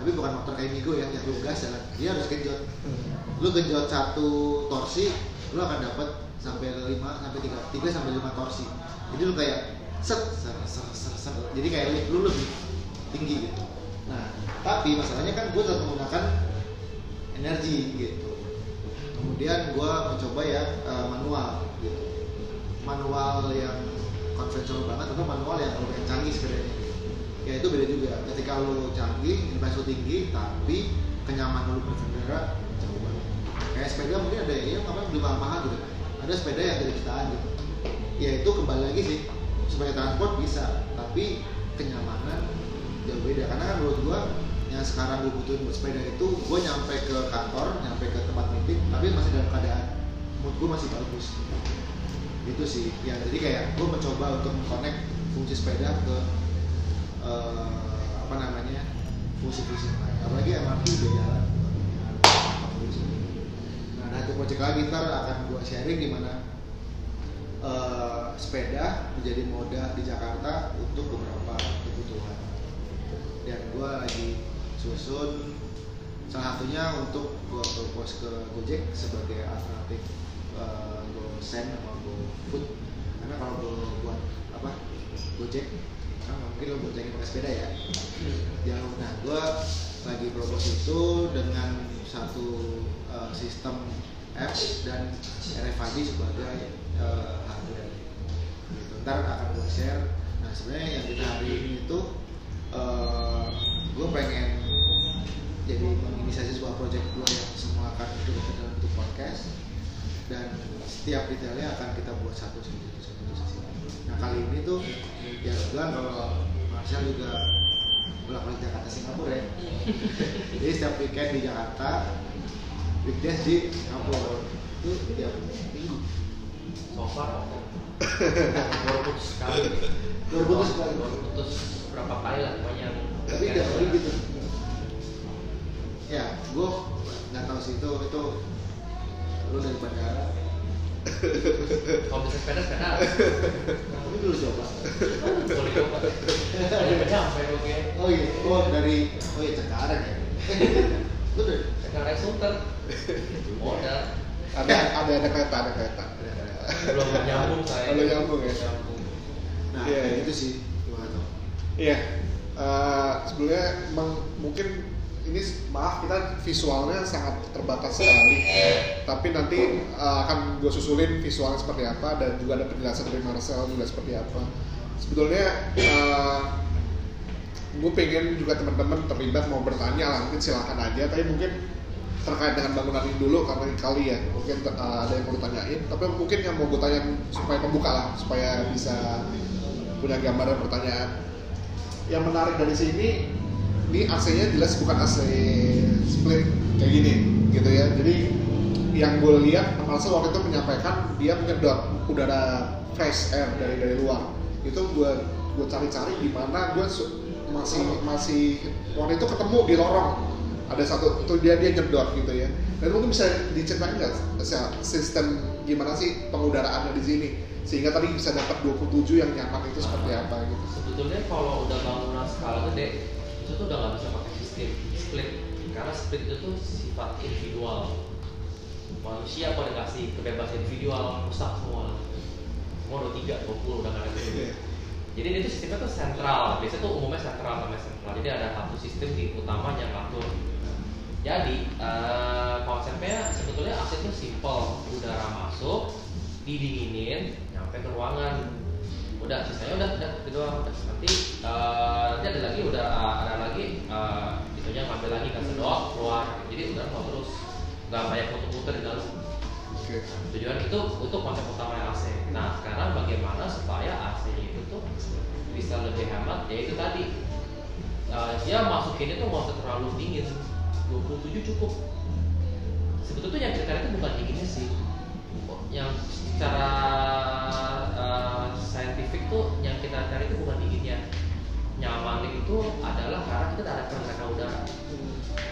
Tapi bukan motor kayak Migo yang yang lu gas jalan. Dia harus genjot. Lu genjot satu torsi lu akan dapat sampai 5 sampai 3 3 sampai 5 torsi jadi lu kayak set ser, ser, ser, ser. jadi kayak lu lebih tinggi gitu. Nah tapi masalahnya kan gue tetap menggunakan energi gitu. Kemudian gue mencoba ya eh, manual gitu. Manual yang konvensional banget atau manual yang lebih canggih sepedanya ya itu beda juga. Ketika lo canggih invest lo tinggi tapi kenyamanan lo berkendara jauh banget. Kayak sepeda mungkin ada yang apa beli mahal-mahal? gitu ada sepeda yang dari jutaan gitu. Ya itu kembali lagi sih. Sebagai transport bisa tapi kenyamanan jauh beda. Karena kan menurut gua yang sekarang gue butuhin buat sepeda itu gue nyampe ke kantor nyampe ke tempat meeting tapi masih dalam keadaan mood gue masih bagus. Itu sih. Ya jadi kayak gue mencoba untuk mengkonek fungsi sepeda ke eh, apa namanya fungsi-fungsi lain. Apalagi MRT udah jalan nah satu project lagi ntar akan gue sharing di mana eh, sepeda menjadi moda di Jakarta untuk beberapa kebutuhan. Dan gue lagi susun salah satunya untuk gue propose ke Gojek sebagai alternatif uh, GoSend sama GoFood karena kalau gue buat apa Gojek kan nggak mungkin lo boncengin pakai sepeda ya. Jauh. Nah gue lagi propose itu dengan satu uh, sistem apps dan RFID sebagai uh, hardware. Gitu. ntar akan gue share. Nah sebenarnya yang kita hari ini itu uh, gue pengen jadi menginisiasi sebuah project gue yang semua akan itu dalam bentuk podcast. Dan setiap detailnya akan kita buat satu satu satu satu nah kali ini tuh ya kebetulan kalau Marcel juga bolak balik Jakarta Singapura ya. Jadi setiap weekend di Jakarta weekdays di Singapura. Itu tiap minggu. So far baru putus sekali. Baru putus sekali. Baru putus berapa kali lah pokoknya. Tapi tiap hari gitu. Ya gue nggak tahu sih itu itu lu dari bandara kalau bisa sepeda sepeda tapi dulu coba boleh coba ada nyampe oke. Oh iya. Oh dari oh iya Cengkareng ya. Lu dari sekarang shooter oh udah ada ada ada kereta ada kereta. Belum nyambung saya. Belum nyambung ya? nyambung. Nah Iya, iya. gitu sih. Gimana tuh? Iya, eh, sebenarnya emang mungkin ini maaf kita visualnya sangat terbatas sekali, tapi nanti eh, akan gue susulin visualnya seperti apa dan juga ada penjelasan dari Marcel juga seperti apa. Sebetulnya gue pengen juga teman-teman terlibat mau bertanya lah, mungkin silakan aja, tapi mungkin terkait dengan bangunan ini dulu karena kali ya mungkin eh, ada yang mau ditanyain tapi mungkin yang mau gue tanya supaya pembuka lah supaya bisa punya gambaran pertanyaan. Yang menarik dari sini ini AC-nya jelas bukan AC split kayak gini gitu ya. Jadi yang gue lihat Marcel waktu itu menyampaikan dia menyedot udara fresh air dari dari luar. Itu gue gue cari-cari di mana gue masih masih waktu itu ketemu di lorong. Ada satu itu dia dia nyedot gitu ya. Dan mungkin bisa diceritain nggak sistem gimana sih pengudaraannya di sini? Sehingga tadi bisa dapat 27 yang nyaman itu seperti apa gitu. Sebetulnya kalau udah bangunan skala gede itu tuh udah nggak bisa pakai sistem split. Karena split itu tuh sifat individual. Manusia kalau dikasih kebebasan individual rusak semua. Semua udah tiga dua puluh udah nggak ada gitu. jadi itu sistemnya tuh sentral. Biasanya tuh umumnya sentral namanya sentral. Jadi ada satu sistem di utama yang ngatur jadi eh, konsepnya sebetulnya AC itu simple. Udara masuk didinginin nyampe ke ruangan udah sisanya udah udah itu doang. Udah. nanti eh, nanti ada lagi udah eh, ada lagi eh, itunya ngambil lagi ke sedot keluar. Jadi udah mau terus. Nggak banyak muter-muter di dalam. Oke. Tujuan itu untuk konsep utama AC nah sekarang bagaimana supaya AC itu tuh bisa lebih hemat? Ya itu tadi. Eh, dia masukin itu nggak usah terlalu dingin. 27 cukup. Sebetulnya yang cari itu bukan dinginnya sih. Yang secara eh, saintifik tuh yang kita cari itu bukan dinginnya. Nyaman itu adalah karena kita ada pergerakan udara.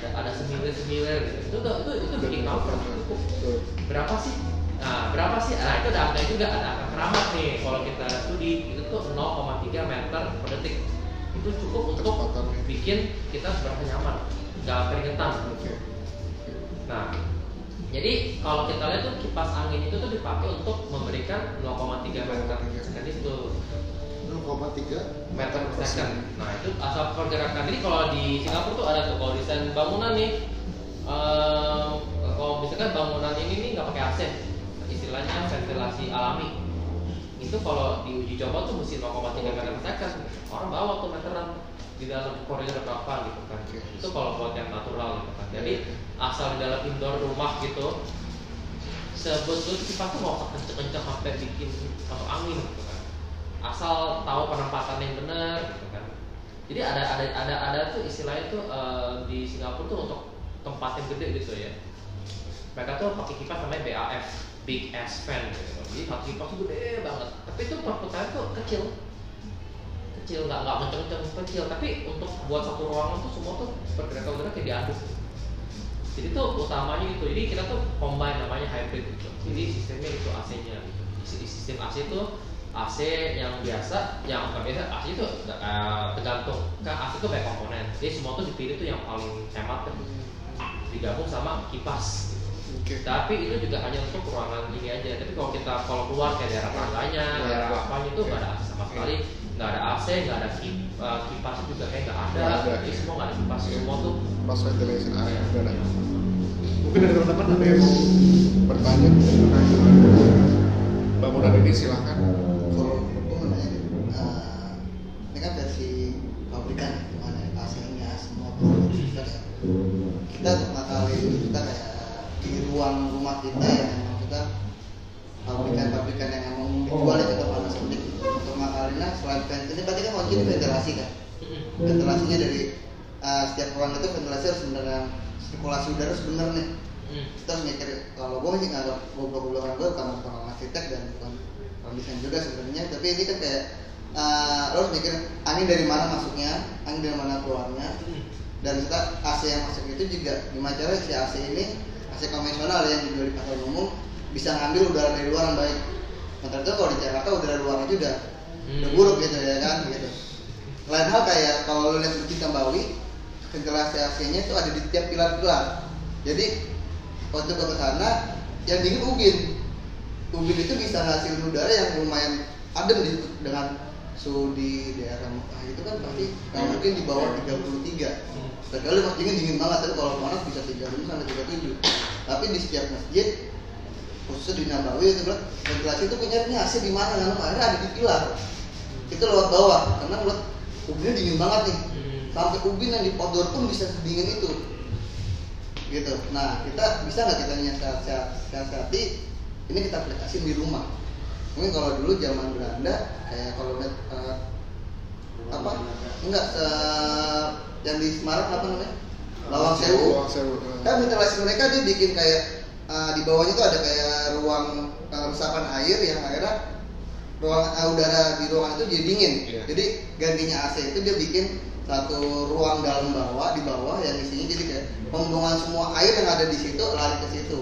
Dan ada semilir-semilir gitu. Itu tuh- itu itu bikin Betul. berapa sih? Nah berapa sih? Nah itu ada angka juga ada angka keramat nih. Kalau kita studi itu tuh 0,3 meter per detik. Itu cukup untuk bikin kita berasa nyaman. Nggak keringetan. Nah jadi kalau kita lihat tuh kipas angin itu tuh dipakai untuk memberikan 0,3 meter per second itu 0,3 meter per second. Nah itu asal pergerakan ini kalau di Singapura tuh ada tuh kalau desain bangunan nih, ehm, kalau misalkan bangunan ini nih nggak pakai AC, istilahnya ventilasi alami. Itu kalau diuji coba tuh mesti 0,3 meter per second. Orang bawa tuh meteran di dalam koridor berapa gitu kan. Itu kalau buat yang natural gitu kan. Jadi asal di dalam indoor rumah gitu, sebetulnya kipas tuh nggak usah kenceng-kenceng sampai bikin masuk angin gitu kan. Asal tahu penempatan yang benar gitu kan. Jadi ada ada ada ada tuh istilahnya tuh eh, di Singapura tuh untuk tempat yang gede gitu ya. Mereka tuh pakai kipas namanya BAF big ass fan gitu. Jadi satu kipas tuh gede banget. Tapi itu perputaran tuh kecil kecil nggak nggak kenceng-kenceng kecil tapi untuk buat satu ruangan tuh semua tuh pergerakan udara kayak diaduk jadi tuh utamanya itu jadi kita tuh combine namanya hybrid gitu. Jadi sistemnya itu AC-nya gitu. Di sistem AC itu AC yang biasa yang bukan biasa AC itu eh, tergantung. Kan AC itu banyak komponen. Jadi semua tuh dipilih tuh yang paling hemat digabung sama kipas. Gitu. oke. Tapi itu juga hanya untuk ruangan ini aja. Tapi kalau kita kalau keluar kayak daerah tangganya Ya, daerah apanya itu nggak ada sama sekali nggak ada AC nggak ada kip, eh, kipas juga kayak nggak ada. Nggak ada, jadi semua nggak ada kipas semua tuh cross ventilation area udah ada. Mungkin dari teman-teman ada yang mau bertanya mengenai bangunan ini silahkan kalau gue mau nanya eh, ini kan versi pabrikan mana AC-nya semua produk kita kali kita kayak di ruang rumah kita yang pabrikan-pabrikan yang emang dijual itu ke panas untuk makalinya selain vent ini berarti kan kunci ini ventilasi kan? Ventilasinya dari eh, setiap ruang itu ventilasi harus benar sirkulasi udara harus benar nih kita harus mikir kalau gue masih nggak goblok-goblokan gue bukan bukan orang arsitek dan bukan orang desain juga sebenarnya. Tapi ini kan kayak uh, lo harus mikir angin dari mana masuknya angin dari mana keluarnya. Dan kita AC yang masuk itu juga gimana cara si AC ini AC konvensional yang dijual di pasar umum bisa ngambil udara dari luar yang baik. Nah ternyata kalau di Jakarta udara luar aja udah udah buruk gitu ya kan gitu. Lain hal kayak kalau lo lihat di Tambawi ventilasi AC-nya itu ada di tiap pilar-pilar. Jadi waktu gue ke sana yang dingin ubin. Ubin itu bisa ngasilin udara yang lumayan adem di, dengan suhu di daerah Mekah itu kan pasti nggak mungkin di bawah 33 Sekali pas dingin dingin banget tapi kalau panas bisa 35 sampai 37 tapi di setiap masjid khususnya di Nabawi itu bilang ventilasi itu punya ini AC di mana? Kan akhirnya ada di pilar. Itu lewat bawah. Karena buat ubinnya dingin banget nih. Sampai ubin yang di outdoor pun bisa sedingin itu. Gitu. Nah kita bisa nggak kita hati? Ini kita aplikasi di rumah. Mungkin kalau dulu zaman Belanda kayak kalau lihat eh, apa? Enggak eh, yang di Semarang apa namanya? Lawang Sewu Lawang Sewu. Kan ventilasi mereka dia bikin kayak eh, di bawahnya tuh ada kayak ruang eh, resapan air yang akhirnya ruang eh, udara di ruangan itu jadi dingin. Iya. jadi gantinya AC itu dia bikin satu ruang dalam bawah di bawah yang isinya jadi kayak pembuangan semua air yang ada di situ lari ke situ.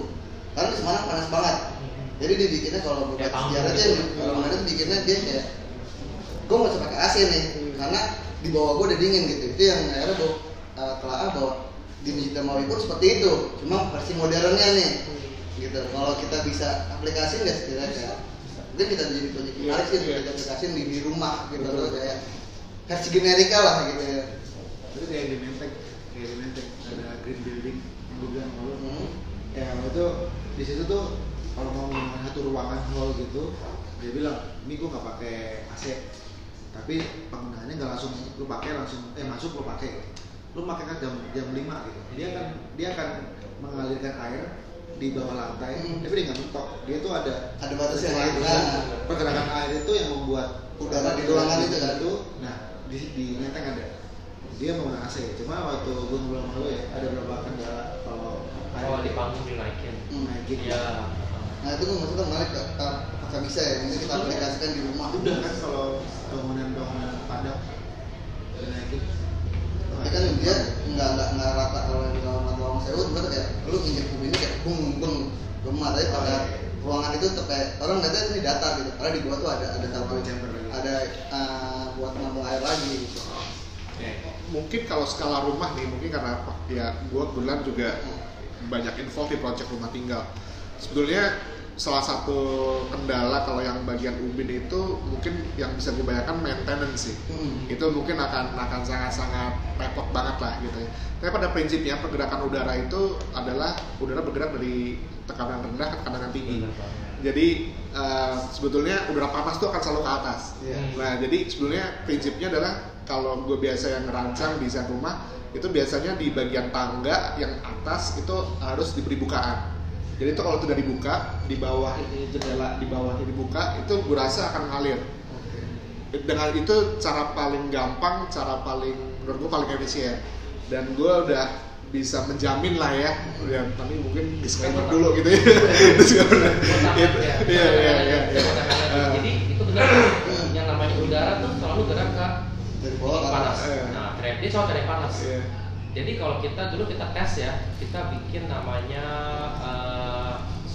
Karena di Semarang panas banget. Jadi dibikinnya kalau buat Kayak panggung sejarah dia gitu. kalau mana itu bikinnya dia kayak gue mau pakai AC nih karena di bawah gue udah dingin gitu. Itu yang akhirnya gue uh, telah bahwa di Masjid Nabawi pun seperti itu. Cuma versi modernnya nih. Gitu. Kalau kita bisa aplikasi nggak setidaknya? Mungkin kita jadi project Iya, menarik sih kita aplikasi di, di rumah gitu loh kayak versi generika lah gitu ya. Itu kayak di Menteng kayak di Menteng ada green building yang gue bilang sama lu Hmm. ya itu di situ tuh kalau mau menggunakan satu ruangan hall gitu dia bilang ini gue nggak pakai AC tapi penggunaannya nggak langsung lu pakai langsung eh masuk lu pakai lu pakai kan jam jam 5 gitu dia akan dia akan mengalirkan air di bawah lantai Hmm. tapi dia nggak mentok dia tuh ada ada batasnya pergerakan- kan pergerakan air itu yang membuat Udara di ruangan itu kan? nah di di Menteng ada dia menggunakan AC cuma waktu gue ngobrol sama lo ya ada beberapa kendala kalau Oh di panggung dinaikin. Hmm. naikin Iya. nah itu gue maksudnya menarik apakah bisa ya mungkin kita aplikasikan di rumah udah kan kalau bangunan-bangunan padat dinaikin tapi kan dia nggak nggak nggak rata kalau di dalam ruang sewu gue tuh kayak lu injek ini kayak bung bung gemar tapi pada ruangan itu tuh kayak orang ngeliatnya ini datar gitu. Karena di bawah tuh ada ada lagi. ada uh, buat nampung air lagi gitu. Mungkin kalau skala rumah nih mungkin karena apa ya gue kebetulan juga banyak involved di project rumah tinggal. Sebetulnya salah satu kendala kalau yang bagian ubin itu mungkin yang bisa gue bayangkan maintenance sih Hmm. itu mungkin akan akan sangat-sangat repot banget lah gitu ya. Tapi pada prinsipnya pergerakan udara itu adalah udara bergerak dari tekanan rendah ke tekanan tinggi. Jadi eh, sebetulnya udara panas itu akan selalu ke atas. Iya. Nah jadi sebetulnya prinsipnya adalah kalau gue biasa yang ngerancang desain rumah itu biasanya di bagian tangga yang atas itu harus diberi bukaan. Jadi itu kalau tidak dibuka di bawah ini jendela di bawahnya dibuka itu gue rasa akan ngalir dengan itu cara paling gampang, cara paling menurut gue paling efisien dan gue udah bisa menjamin lah ya, ya tapi mungkin disclaimer dulu gitu ya. Disclaimer. Ya. Iya iya iya. iya. Jadi itu benar. Yang namanya udara tuh selalu gerak ke dari bawah ke panas. atas Iya. Nah, trend dia soal dari panas. iya. Jadi kalau kita dulu kita tes ya, kita bikin namanya eh,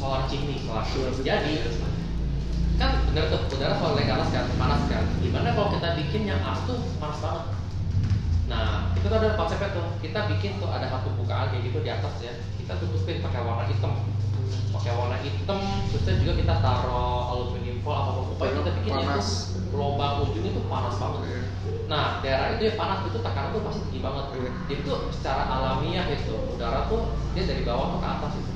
solar chimney, solar. Jadi kan bener tuh udara soal dari atas kan, panas kan. Gimana kalau kita bikin yang atas tuh panas banget? Nah, itu tuh ada konsepnya tuh. Kita bikin tuh ada satu bukaan kayak gitu di atas ya. Kita tutupin pakai warna hitam. Pakai warna hitam, terusnya juga kita taruh aluminium foil apa apa. Pokoknya kita bikin itu Panas. lubang ujungnya tuh panas banget. Iya. nah daerah itu ya panas itu tekanan tuh pasti tinggi banget Iya. jadi tuh secara alamiah itu udara tuh dia dari bawah ke atas itu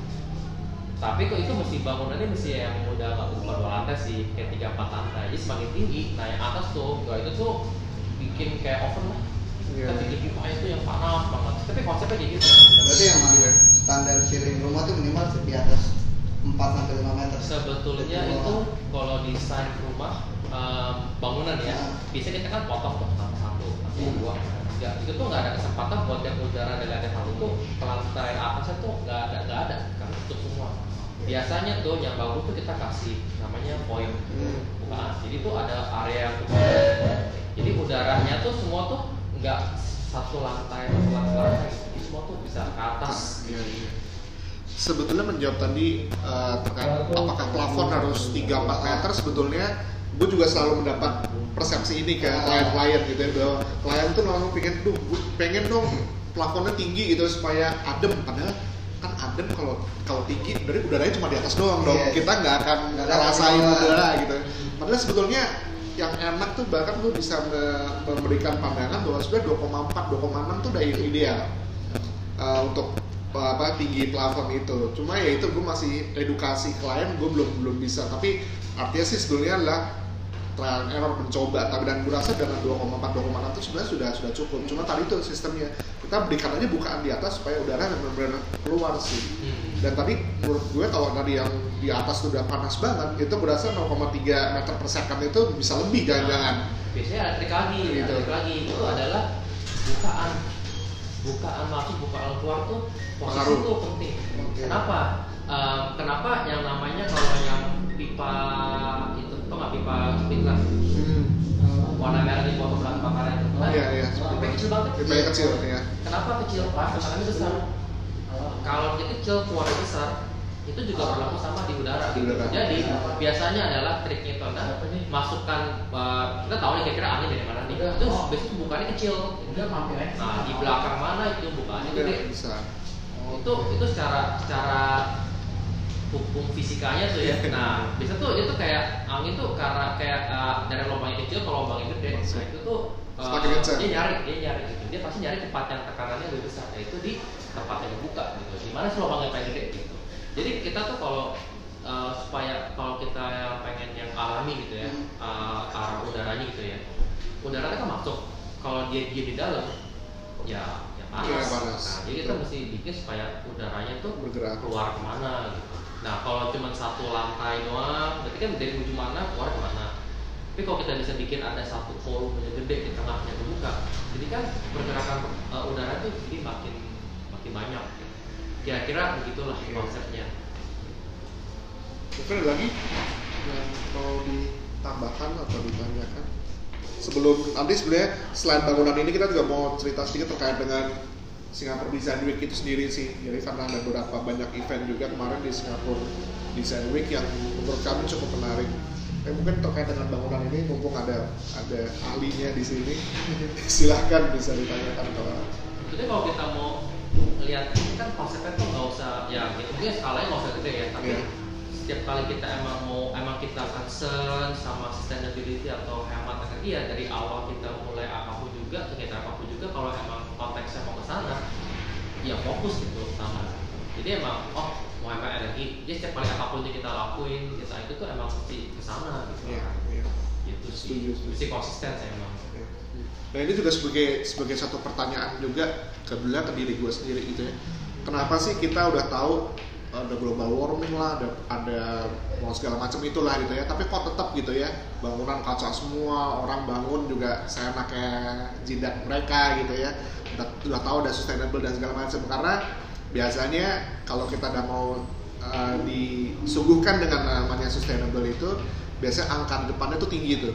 tapi kok itu mesti bangunannya mesti yang udah nggak bukan dua lantai sih kayak tiga empat lantai jadi semakin tinggi nah yang atas tuh gak itu tuh bikin kayak oven lah Iya. kita bikin pipanya itu yang panas banget tapi konsepnya kayak gitu berarti Iya. standar ceiling rumah tuh minimal di atas 4 sampai 5 meter sebetulnya Betul. itu kalau desain rumah em, bangunan ya Ah. bisa kita kan potong tuh satu satu satu Hmm. dua ya itu tuh nggak ada kesempatan buat yang udara dari lantai satu tuh ke lantai atasnya tuh nggak ada nggak ada kan tutup semua biasanya tuh yang bagus tuh kita kasih namanya poin. Hmm. bukan jadi tuh ada area yang jadi udaranya tuh semua tuh nggak satu lantai satu lantai. Jadi semua tuh bisa ke atas. Iya, iya. Sebetulnya menjawab tadi eh, terkait apakah plafon harus 3-4 meter sebetulnya gue juga selalu mendapat persepsi ini ke klien-klien gitu ya bahwa klien tuh langsung pengen duh pengen dong plafonnya tinggi gitu supaya adem. Padahal kan adem kalau kalau tinggi dari udaranya cuma di atas doang dong. Yes. kita nggak akan ngerasain udara gitu. Padahal sebetulnya yang enak tuh bahkan gue bisa me- memberikan pandangan bahwa sebenarnya 2,4 2,6 tuh udah ideal uh, untuk uh, apa tinggi plafon itu. Cuma ya itu gue masih edukasi klien gue belum belum bisa. Tapi artinya sih sebetulnya adalah trial and error mencoba. Tapi dan gue rasa dengan 2,4 2,6 itu sebenarnya sudah sudah cukup. Cuma tadi itu sistemnya kita berikan aja bukaan di atas supaya udara benar-benar keluar sih. Hmm. dan tadi menurut gue kalau tadi yang di atas tuh udah panas banget itu berasa 0,3 meter per second itu bisa lebih jangan-jangan. Biasanya elektrik lagi Gitu. elektrik lagi. Itu adalah bukaan. Bukaan masuk bukaan keluar tuh posisi itu penting. Oke. kenapa? Ehm, kenapa yang namanya kalau yang pipa nggak pipa speedless warna merah di foto belakang itu kan Iya, iya. pipa kecil banget. Pipa kecil ya kenapa kecil? Pas tekanannya besar. Kalau dia kecil keluarnya besar itu juga berlaku sama di udara. Di udara. jadi biasanya adalah triknya itu adalah masukkan eh, kita tahu nih kira-kira angin dari mana nih. Itu biasanya bukannya kecil. Nah di belakang mana itu bukannya gede. bisa. Itu itu secara secara hukum fisikanya tuh ya. Nah bisa tuh itu kayak angin tuh karena kayak eh, dari lubang yang kecil ke lubang yang gede nah itu tuh kencang. dia nyari dia nyari gitu. Dia pasti nyari tempat yang tekanannya lebih besar. Yaitu di tempat yang dibuka gitu. Di mana sih lubang yang paling gede gitu. Jadi kita tuh kalau eh, supaya kalau kita yang pengen yang alami gitu ya eh, arah udaranya gitu ya udaranya kan masuk. Kalau dia dia di dalam ya ya panas, Iya, panas. Nah, jadi kita mesti bikin supaya udaranya tuh Bergerak. keluar ke mana gitu nah kalau cuma satu lantai doang berarti kan dari ujung mana keluar ke mana tapi kalau kita bisa bikin ada satu volume yang gede di tengahnya terbuka jadi kan pergerakan eh, udara tuh jadi makin makin banyak gitu. kira-kira begitulah Iya. konsepnya ada lagi yang mau ditambahkan atau ditanyakan? Sebelum nanti sebenarnya selain bangunan ini kita juga mau cerita sedikit terkait dengan Singapore Design Week itu sendiri sih. Jadi karena ada beberapa banyak event juga kemarin di Singapore Design Week yang menurut kami cukup menarik. Eh, mungkin terkait dengan bangunan ini mumpung ada ada ahlinya di sini, silahkan bisa ditanyakan kalau Jadi kalau kita mau lihat ini kan konsepnya tuh nggak usah ya gitu mungkin skalanya nggak usah gede ya tapi Iya. setiap kali kita emang mau emang kita concern sama sustainability atau hemat energi ya dari awal kita mulai apa pun juga kegiatan apa pun juga kalau emang sana ya fokus gitu sama jadi emang oh mau hemat energi jadi setiap kali apa pun yang kita lakuin kita itu tuh emang mesti ke sana gitu Iya, iya. gitu sih Setuju, setuju. mesti konsisten sih emang Nah ini juga sebagai sebagai satu pertanyaan juga ke ke diri gue sendiri gitu ya. Kenapa sih kita udah tahu ada global warming lah, ada ada mau segala macam itulah gitu ya. Tapi kok tetap gitu ya bangunan kaca semua, orang bangun juga saya kayak jidat mereka gitu ya. Udah, udah tahu ada sustainable dan segala macam karena biasanya kalau kita udah mau uh, disuguhkan dengan namanya sustainable itu biasanya angka depannya tuh tinggi tuh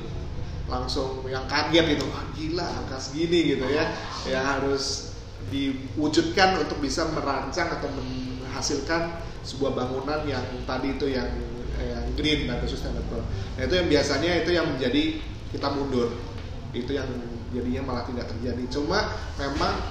langsung yang kaget gitu wah gila angka segini gitu ya yang harus diwujudkan untuk bisa merancang atau menghasilkan sebuah bangunan yang tadi itu yang yang green atau sustainable. Nah itu yang biasanya itu yang menjadi kita mundur. Itu yang jadinya malah tidak terjadi. Cuma memang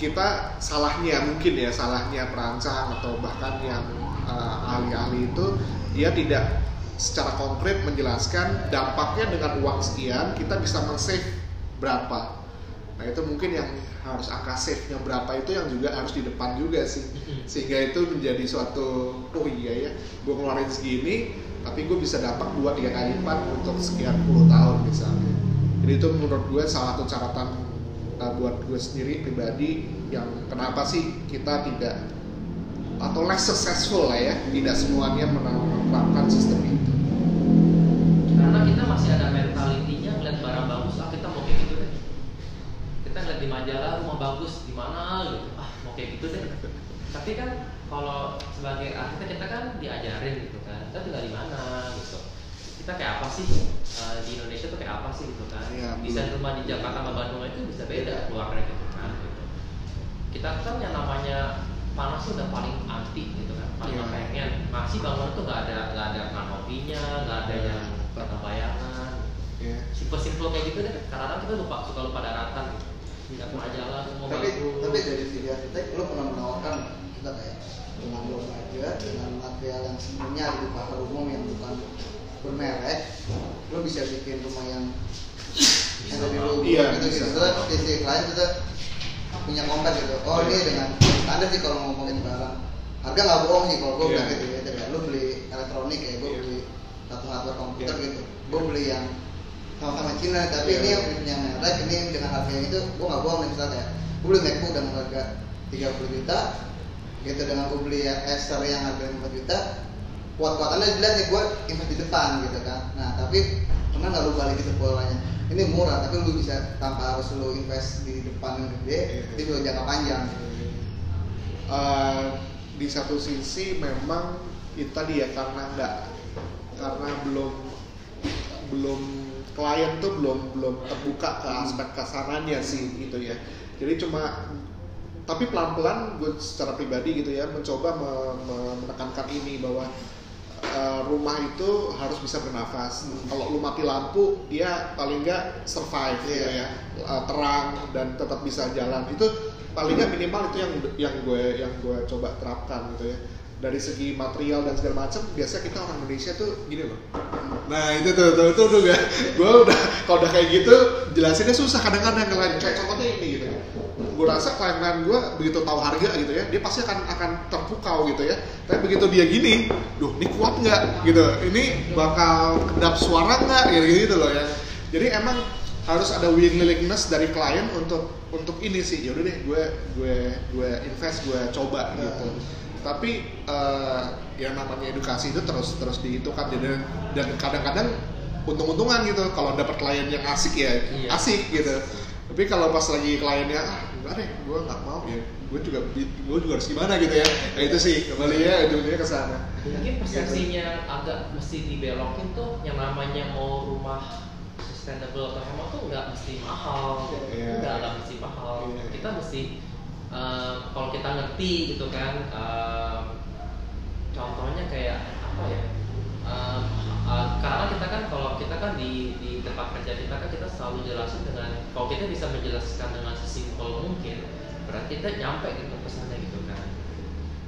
kita salahnya mungkin ya salahnya perancang atau bahkan yang uh, ahli-ahli itu dia tidak secara konkret menjelaskan dampaknya dengan uang sekian kita bisa men-save berapa nah itu mungkin yang harus angka save nya berapa itu yang juga harus di depan juga sih. Sehingga itu menjadi suatu oh iya ya gue ngeluarin segini tapi gue bisa dapat dua tiga kali lipat untuk sekian puluh tahun misalnya. Jadi itu menurut gue salah satu catatan uh, buat gue sendiri pribadi yang kenapa sih kita tidak atau less successful lah ya tidak semuanya menerapkan sistem itu. Karena kita masih ada mentalitinya ngeliat barang bagus ah kita mau kayak gitu deh di majalah rumah bagus di mana gitu. Ah mau kayak gitu deh. Tapi kan kalau sebagai arsitek kita kan diajarin gitu kan kita tinggal di mana? gitu. Kita kayak apa sih? Uh, di Indonesia tuh kayak apa sih? gitu kan. Iya, desain rumah di Jakarta sama Bandung itu bisa beda keluarnya gitu kan. Gitu. kita kan yang namanya panas tuh udah paling anti gitu kan paling nggak pengen masih bangunan tuh nggak ada nggak ada kanopinya nggak ada Iya. yang tata bayangan. Ya simple simple kayak gitu deh. Kadang-kadang kita lupa suka lupa daratan nggak mau jalan mau tapi bagus. tapi dari segi arsitek lo pernah menawarkan kita kayak dengan lo aja dengan material yang sebenarnya di pasar umum yang bukan bermerek lo bisa bikin rumah yang yang lebih bagus Iya, gitu bisa. gitu terus di sisi lain kita punya kompak gitu oh Iya. ini dengan standar sih kalau ngomongin barang harga nggak bohong sih kalau gue Iya. bilang gitu ya lo beli elektronik kayak gue Iya. beli satu hardware komputer Iya. gitu gue beli yang sama-sama Cina tapi Iya. ini yang punya merek ini dengan harga yang itu gue nggak bohong nih misalnya gue beli MacBook dengan harga 30 juta gitu dengan gue beli yang Acer yang harga 5 juta. Kuat-kuatannya dilihat nih gue invest di depan gitu kan. Nah tapi pernah nggak lu balik gitu polanya? Ini murah tapi lu bisa tanpa harus lu invest di depan yang gede tapi juga jangka panjang. Eh, di satu sisi memang kita dia karena nggak karena belum belum klien tuh belum belum terbuka ke aspek ke sananya sih gitu ya. Jadi cuma tapi pelan-pelan gue secara pribadi gitu ya mencoba me- me- menekankan ini bahwa eh, rumah itu harus bisa bernafas. Kalau lu mati lampu dia paling nggak survive gitu Iya. ya. Eh, terang dan tetap bisa jalan. Itu paling nggak minimal itu yang yang gue yang gue coba terapkan gitu ya dari segi material dan segala macam biasa kita orang Indonesia tuh gini loh. Nah itu tuh tuh itu tuh gue gue udah kalau udah kayak gitu jelasinnya susah kadang-kadang lain kayak contohnya ini gitu gue rasa klien-klien gue begitu tahu harga gitu ya dia pasti akan akan terpukau gitu ya. Tapi begitu dia gini duh ini kuat nggak? Gitu. Ini bakal kedap suara nggak? Gitu, gitu loh ya. Jadi emang harus ada willingness dari klien untuk untuk ini sih. Yaudah deh gue gue gue invest gue coba gitu tapi eh, yang namanya edukasi itu terus terus dihitung dan dan kadang-kadang untung-untungan gitu. Kalau dapat klien yang asik ya Iya. asik gitu. Tapi kalau pas lagi kliennya ah enggak deh gue nggak mau ya. Gue juga gue juga harus gimana gitu ya. Nah, itu sih kembali ya ujungnya ke sana. Mungkin persepsinya agak mesti dibelokin tuh yang namanya mau rumah sustainable atau hemat tuh nggak mesti mahal. Iya. nggak nggak mesti mahal. Iya. kita mesti eh, kalau kita ngerti gitu kan eh, contohnya kayak apa ya Eh, eh, karena kita kan kalau kita kan di di tempat kerja kita kan kita selalu jelasin dengan kalau kita bisa menjelaskan dengan sesimpel mungkin berarti kita nyampe gitu pesannya gitu kan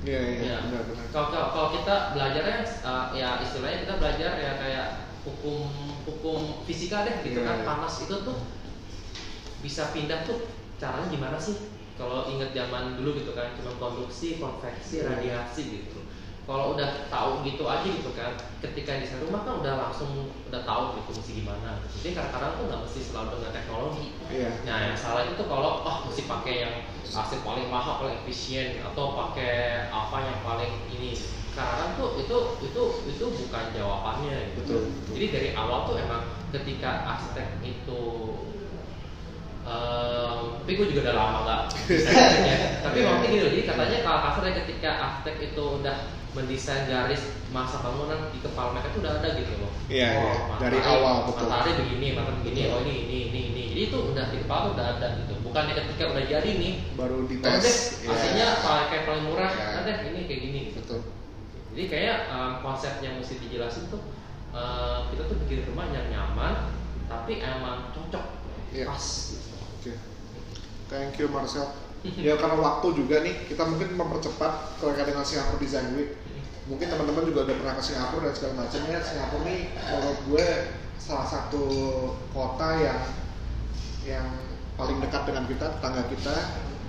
iya iya Iya. benar-benar Kalau kalau kalau kita belajarnya uh, ya istilahnya kita belajar ya kayak hukum hukum fisika deh gitu Iya, kan iya. panas itu tuh bisa pindah tuh caranya gimana sih? Kalau inget zaman dulu gitu kan cuma konduksi, konveksi, Iya. radiasi gitu. Kalau udah tahu gitu aja gitu kan, ketika di rumah kan udah langsung udah tahu gitu mesti gimana. Jadi kadang-kadang tuh nggak mesti selalu dengan teknologi. iya Nah, yang salah itu kalau oh mesti pakai yang AC paling mahal, paling efisien atau pakai apa yang paling ini. Karena tuh itu itu itu bukan jawabannya gitu. Betul. Jadi dari awal tuh emang ketika arsitek itu em, tapi gue juga udah lama nggak ya. Tapi Iya. mungkin gini loh, jadi katanya kalau kasarnya ketika arsitek itu udah mendesain garis masa bangunan di kepala mereka itu udah ada gitu loh. Iya, iya. matahari- Dari awal, betul. Matahari begini, matahari begini, oh ini ini ini ini. Jadi itu udah di kepala udah ada gitu. Bukannya ketika udah jadi nih, baru oh deh, dites Iya. AC-nya pakai paling murah, Iya. nah deh ini kayak gini. gitu. betul Jadi kayak um, konsep yang mesti dijelasin tuh uh, kita tuh bikin rumah yang nyaman, tapi emang cocok, Iya. pas. Thank you Marcel. ya karena waktu juga nih, kita mungkin mempercepat terkait dengan Singapore Design Week. Mungkin teman-teman juga udah pernah ke Singapura dan segala macamnya. Singapura nih menurut gue salah satu kota yang yang paling dekat dengan kita tetangga kita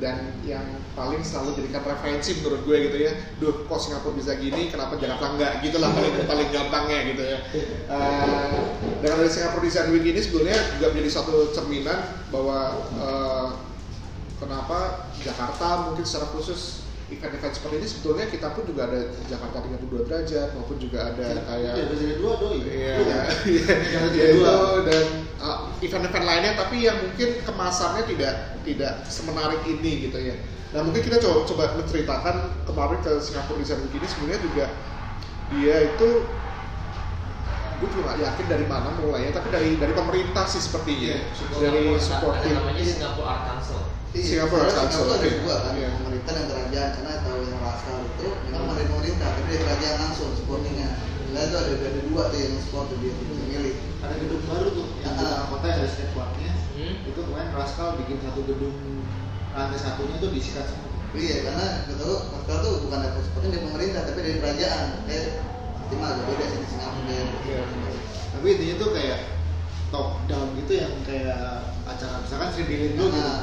dan yang paling selalu jadikan referensi menurut gue gitu ya duh kok Singapura bisa gini kenapa Jakarta enggak gitu lah paling paling gampangnya gitu ya uh, dengan dari Singapura Design Week ini sebetulnya juga menjadi suatu cerminan bahwa uh, kenapa Jakarta mungkin secara khusus event-event seperti ini sebetulnya kita pun juga ada Jakarta 32 derajat maupun juga ada kayak Iya, dari dua doi. Iya, iya, iya, itu dan uh, event-event lainnya tapi yang mungkin kemasannya tidak tidak semenarik ini gitu ya. Nah mungkin kita coba coba menceritakan kemarin ke Singapura Design Week ini sebenarnya juga dia itu gue juga gak yakin dari mana mulainya tapi dari dari pemerintah sih sepertinya. Dari Singapura, ada supporting namanya Singapore Art Council. Iya, Singapura sebenarnya Council, Singapura ada dua kan, Iya. pemerintah dan kerajaan karena tahu yang rascal itu memang dari pemerintah, tapi dari kerajaan langsung supportingnya. Nah itu ada ada dua tuh yang support tuh dia itu milih. Ada gedung baru tuh yang di Ah. tengah kota yang ada skateparknya. Hmm? Itu kemarin Rascal bikin satu gedung lantai satunya tuh disikat semua. Iya karena betul rascal tuh bukan dari supporting dari pemerintah, tapi dari kerajaan. Kayak cuma agak beda sih di Singapura. Iya. dia. Tapi intinya tuh kayak top down gitu yang kayak acara misalkan Sri Dilin dulu gitu.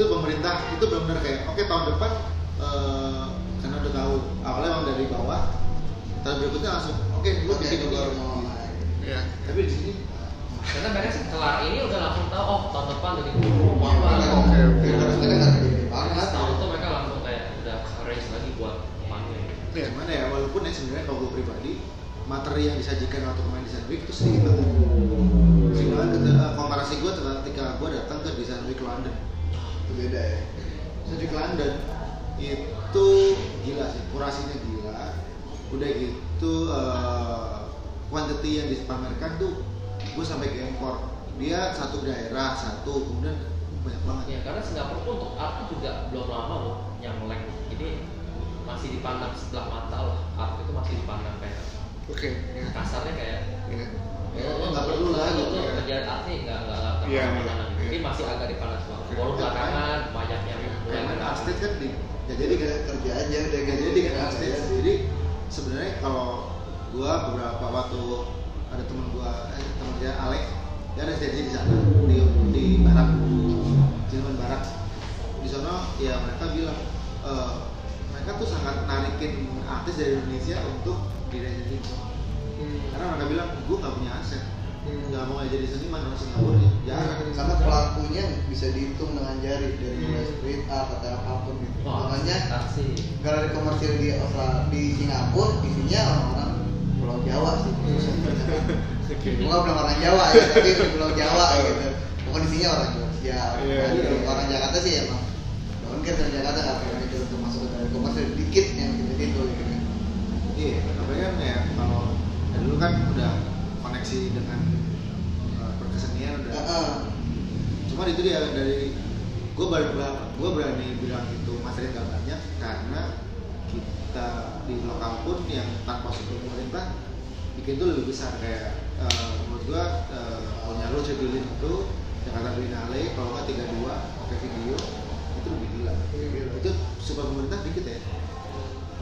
Itu pemerintah itu benar-benar kayak oke tahun depan eh, karena udah tahu awalnya emang dari bawah tahun berikutnya langsung oke lu oke, bikin baru mau gitu. naik. ya tapi di sini karena mereka setelah ini udah langsung tahu oh tahun depan jadi mau apa Oke, oke. Terus kita nggak Karena banget. setahun itu mereka langsung kayak udah race lagi buat panggil Iya. gimana ya walaupun ya sebenarnya kalau gue pribadi materi yang disajikan waktu kemarin desain week itu sedikit banget banget ketika komparasi gue ketika gue datang ke desain week London Itu beda ya. desain week London itu gila sih kurasinya gila udah gitu eh, quantity yang dipamerkan tuh gue sampai ke impor dia satu daerah satu kemudian banyak banget ya karena Singapura pun untuk art itu juga belum lama loh yang melek jadi masih dipandang sebelah mata lah art itu masih dipandang kayak oke ya. kasarnya kayak ya. Ya, nggak perlu lah gitu ya. kerjaan art nih nggak nggak nggak Iya, ke mana-mana iya, jadi iya. masih agak dipandang sebelah Oke. Baru belakangan banyak yang Karena gerak. Astet kan di ya jadi kan kerja aja udah Gak jadi kan Astet. jadi. Jadi sebenarnya kalau gua beberapa waktu ada temen gua eh, temen dia Alek dia ada stage di sana di di barat Jerman barat di sana ya mereka bilang eh, mereka tuh sangat narikin artis dari Indonesia untuk di Resident Evil karena mereka bilang gua nggak punya aset nggak mau jadi seniman orang Singapura ya jarang karena pelakunya bisa dihitung dengan jari dari mulai Hmm. street art atau apa pun gitu. Wah, Makanya galeri komersil di Australia, di Singapura isinya orang-orang Pulau Jawa sih. oke Gua belum orang Jawa ya, tapi di Pulau Jawa gitu. Bukan isinya orang Jogja. Iya, Gitu. iya. Orang Jakarta sih emang. Mungkin dari Jakarta nggak pengen itu untuk masuk ke komersil dikit yang gitu gitu. Iya, kan ya kalau ya dulu kan udah koneksi dengan uh, perkesenian udah. Heeh. Cuma itu dia dari gue ber, gue berani bilang itu materi nggak banyak karena kita di lokal pun yang tanpa support pemerintah bikin itu lebih besar. Kayak uh, menurut gue uh, punya lu Cedulin itu Jakarta Biennale kalau nggak 32 oke video itu lebih gila. Itu support pemerintah dikit ya.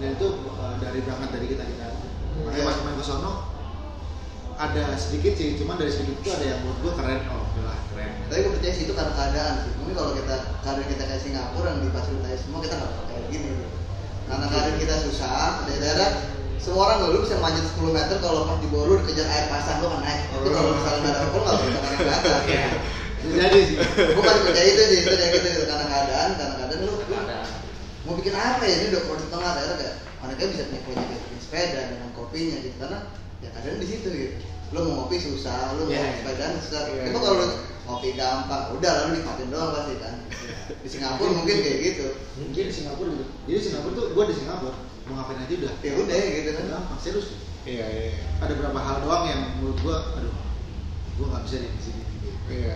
Dan itu uh, dari berangkat dari kita kita makanya pas main ke sono ada sedikit sih cuman dari sedikit itu ada yang menurut gua keren oh gila keren Tapi gue percaya sih itu karena keadaan sih. Mungkin kalau kita karir kita kayak Singapura yang difasilitasi semua kita nggak bakal kayak gini. Gitu. Karena karir kita susah, dari daerah semua orang dulu bisa manjat 10 meter kalau pas di Boru dikejar air pasang lo kan naik. Itu kalau misalnya nggak ada rokok nggak bisa naik ke atas. Bisa jadi sih Gue masih percaya itu sih, itu kayak gitu gitu. karena keadaan, karena keadaan lu, lu mau bikin apa ya ini udah kalau di tengah daerah kayak anaknya bisa punya punya, punya sepeda dengan kopinya gitu karena ya keadaan di situ gitu. Lu mau ngopi susah lu mau Iya. sepedaan susah. Iya, itu iya. kalau ngopi gampang udah lalu nikmatin doang pasti kan. Di Singapura mungkin kayak gitu. Mungkin di Singapura juga. Jadi Singapura tuh gua di Singapura. Mau ngapain aja udah. Ya udah gitu kan. Gampang serius. Iya iya ada beberapa hal doang yang menurut gua aduh gua nggak bisa di sini. Iya.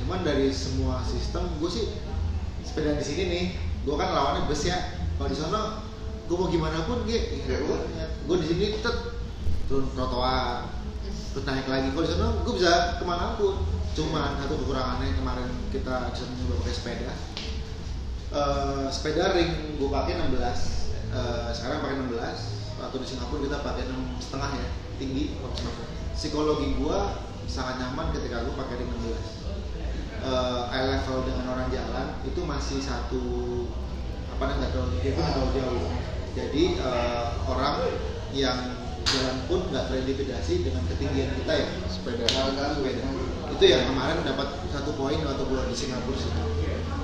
Cuman dari semua sistem gua sih sepeda di sini nih gua kan lawannya bus ya. Kalau di sana gua mau gimana pun gue Ya gua di sini tetap turun trotoar. Terus naik lagi. Kalau di sana gua bisa ke mana pun cuman satu kekurangannya kemarin kita bisa nyoba pakai sepeda. Eh, sepeda ring gue pakai 16 Eh, sekarang pakai 16 waktu di Singapura kita pakai enam setengah ya tinggi. Psikologi gue sangat nyaman ketika gue pakai ring 16 eh, eye level dengan orang jalan itu masih satu apa namanya nggak terlalu nggak terlalu jauh. Jadi eh, orang yang jalan pun nggak terintimidasi dengan ketinggian kita ya sepeda. Sepeda itu yang kemarin dapat satu poin waktu gua di Singapura sih.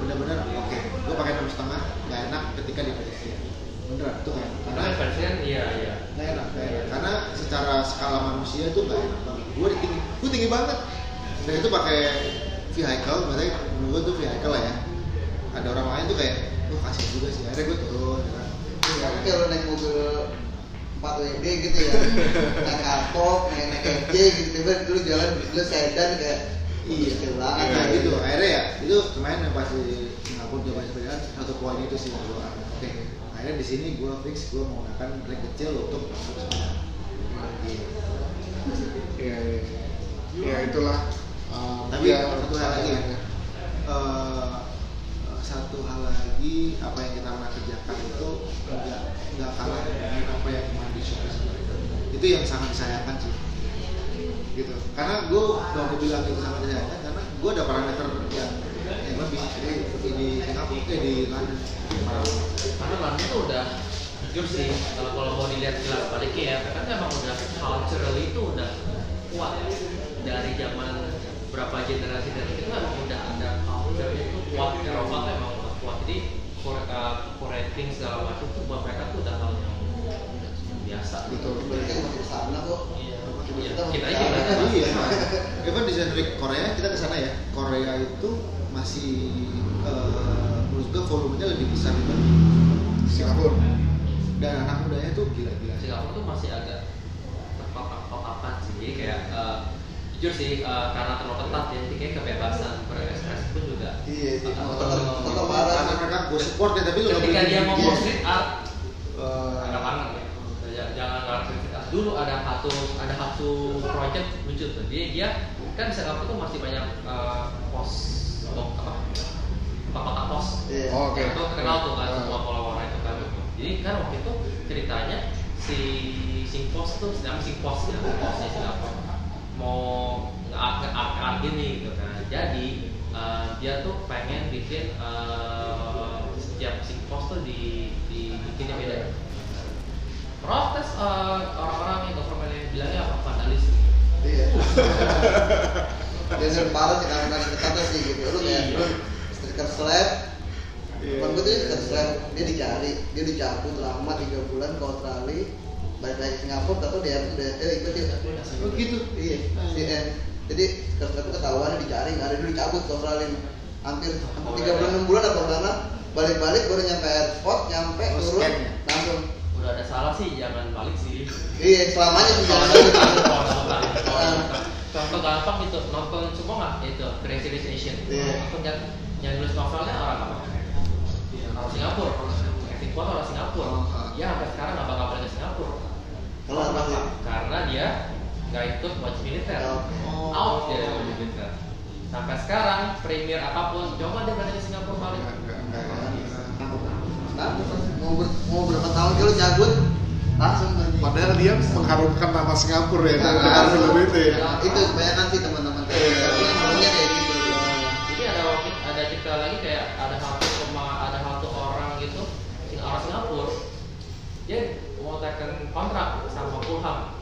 Benar-benar oke gua pakai enam setengah nggak enak ketika di beneran itu kan Karena pedestrian iya iya. nggak enak nggak enak. Karena secara skala manusia tuh nggak enak banget. Gue tinggi gue tinggi banget. Dan itu pakai vehicle berarti menurut gue tuh vehicle lah ya. Ada orang lain tuh kayak gue kasihan juga sih. Akhirnya gue turun ya tapi kalau naik mobil 4 WD gitu ya. Naik kapok, naik naik gitu tiba dulu jalan dulu sedan kayak iya. banget. Nah Iya, gitu. akhirnya ya itu lumayan yang pas di Singapura coba sepedaan satu poin itu sih gue oke. Akhirnya di sini gue fix gue menggunakan brake kecil untuk masuk sepeda ya, itulah. Tapi ya, satu hal lagi. ya satu hal lagi apa yang kita pernah kerjakan itu nggak nggak kalah dengan apa yang kemarin di itu yang sangat disayangkan sih. Gitu. Karena gue baru bilang itu sangat disayangkan karena gue ada parameter yang yang lebih jadi di Singapura eh di London. Karena London tuh udah jujur sih kalau kalau mau dilihat jelas baliknya ya kan memang udah cultural itu udah kuat. Dari zaman berapa generasi dari itu kan udah ada culture itu kuat Eropa tuh emang udah kuat. Jadi curating segala macam tuh buat mereka tuh udah hal yang biasa. Betul berarti masih ke sana kok. Iya. Kita Iya, kita aja jalan. berarti iya. even di genre Korea kita ke sana ya. Korea itu masih eh, menurut gue volumenya lebih besar dibanding Singapura. Dan anak mudanya tuh gila-gila. Singapura tuh masih agak terkotak-kotakan sih. Kayak eh, jujur sih eh, karena terlalu ketat ya jadi kayak kebebasan pun juga. Iya, Tetap- tetap parah karena mereka gue support ya tapi lu nggak ketika dia ngomong Iya. street art. Eh, agak kangen ya? Ya, jangan street art dulu ada satu ada satu project lucu tuh. Dia dia kan Singapura tuh masih banyak eh, pos apa? Kotak pos. Iya. Oh, oke. Itu terkenal tuh kan Ah. semua follower itu kan. Jadi kan waktu itu ceritanya si Singpos tuh sedang Singpos ya posnya Singapura. Mau nge-art nge-art art gini gitu kan. Jadi eh, dia tuh pengen bikin eh, setiap Singpos tuh di dibikinnya beda protes eh, orang-orang yang government yang bilangnya apa vandalis Iya. Dan parah sih karena ketatnya sih gitu. Lu kayak Iya. lu stiker slab. Iya. Temen gue tuh stiker slab dia dicari, dia dicabut lama tiga bulan ke Australia. Balik lagi Singapura, tapi dia udah eh ikut dia. oh gitu Iya, si N. Jadi slab ketahuan dicari, nggak ada dulu dicabut ke Australia. Hampir tiga bulan enam bulan atau berapa? Balik-balik baru nyampe airport, nyampe Oh, turun, ya? langsung. udah ada salah sih jangan balik sih Iya, selamanya sih jangan balik. Contoh gampang itu nonton semua nggak itu Crazy Rich Asian. Iya. Yang yang nulis novelnya orang apa? Orang Singapura. Acting kuat orang Singapura. Oh, ah. Ya sampai sekarang nggak bakal balik ke Singapura. Kalau apa sih? Karena dia nggak ikut wajib militer. Oh. Out dia dari wajib militer. Sampai sekarang premier apa pun coba dia balik ke Singapura balik. Nah, mau, ber, mau berapa tahun kalau cabut langsung pergi. Padahal dia mengharumkan nama Singapura ya Nah, dengan film itu ya. Nah, itu kebanyakan sih teman-teman Iya. tapi maunya kayak gitu Jadi ada ada cerita lagi kayak ada satu ada satu orang gitu orang Singapura dia mau tekan kontrak sama Fulham.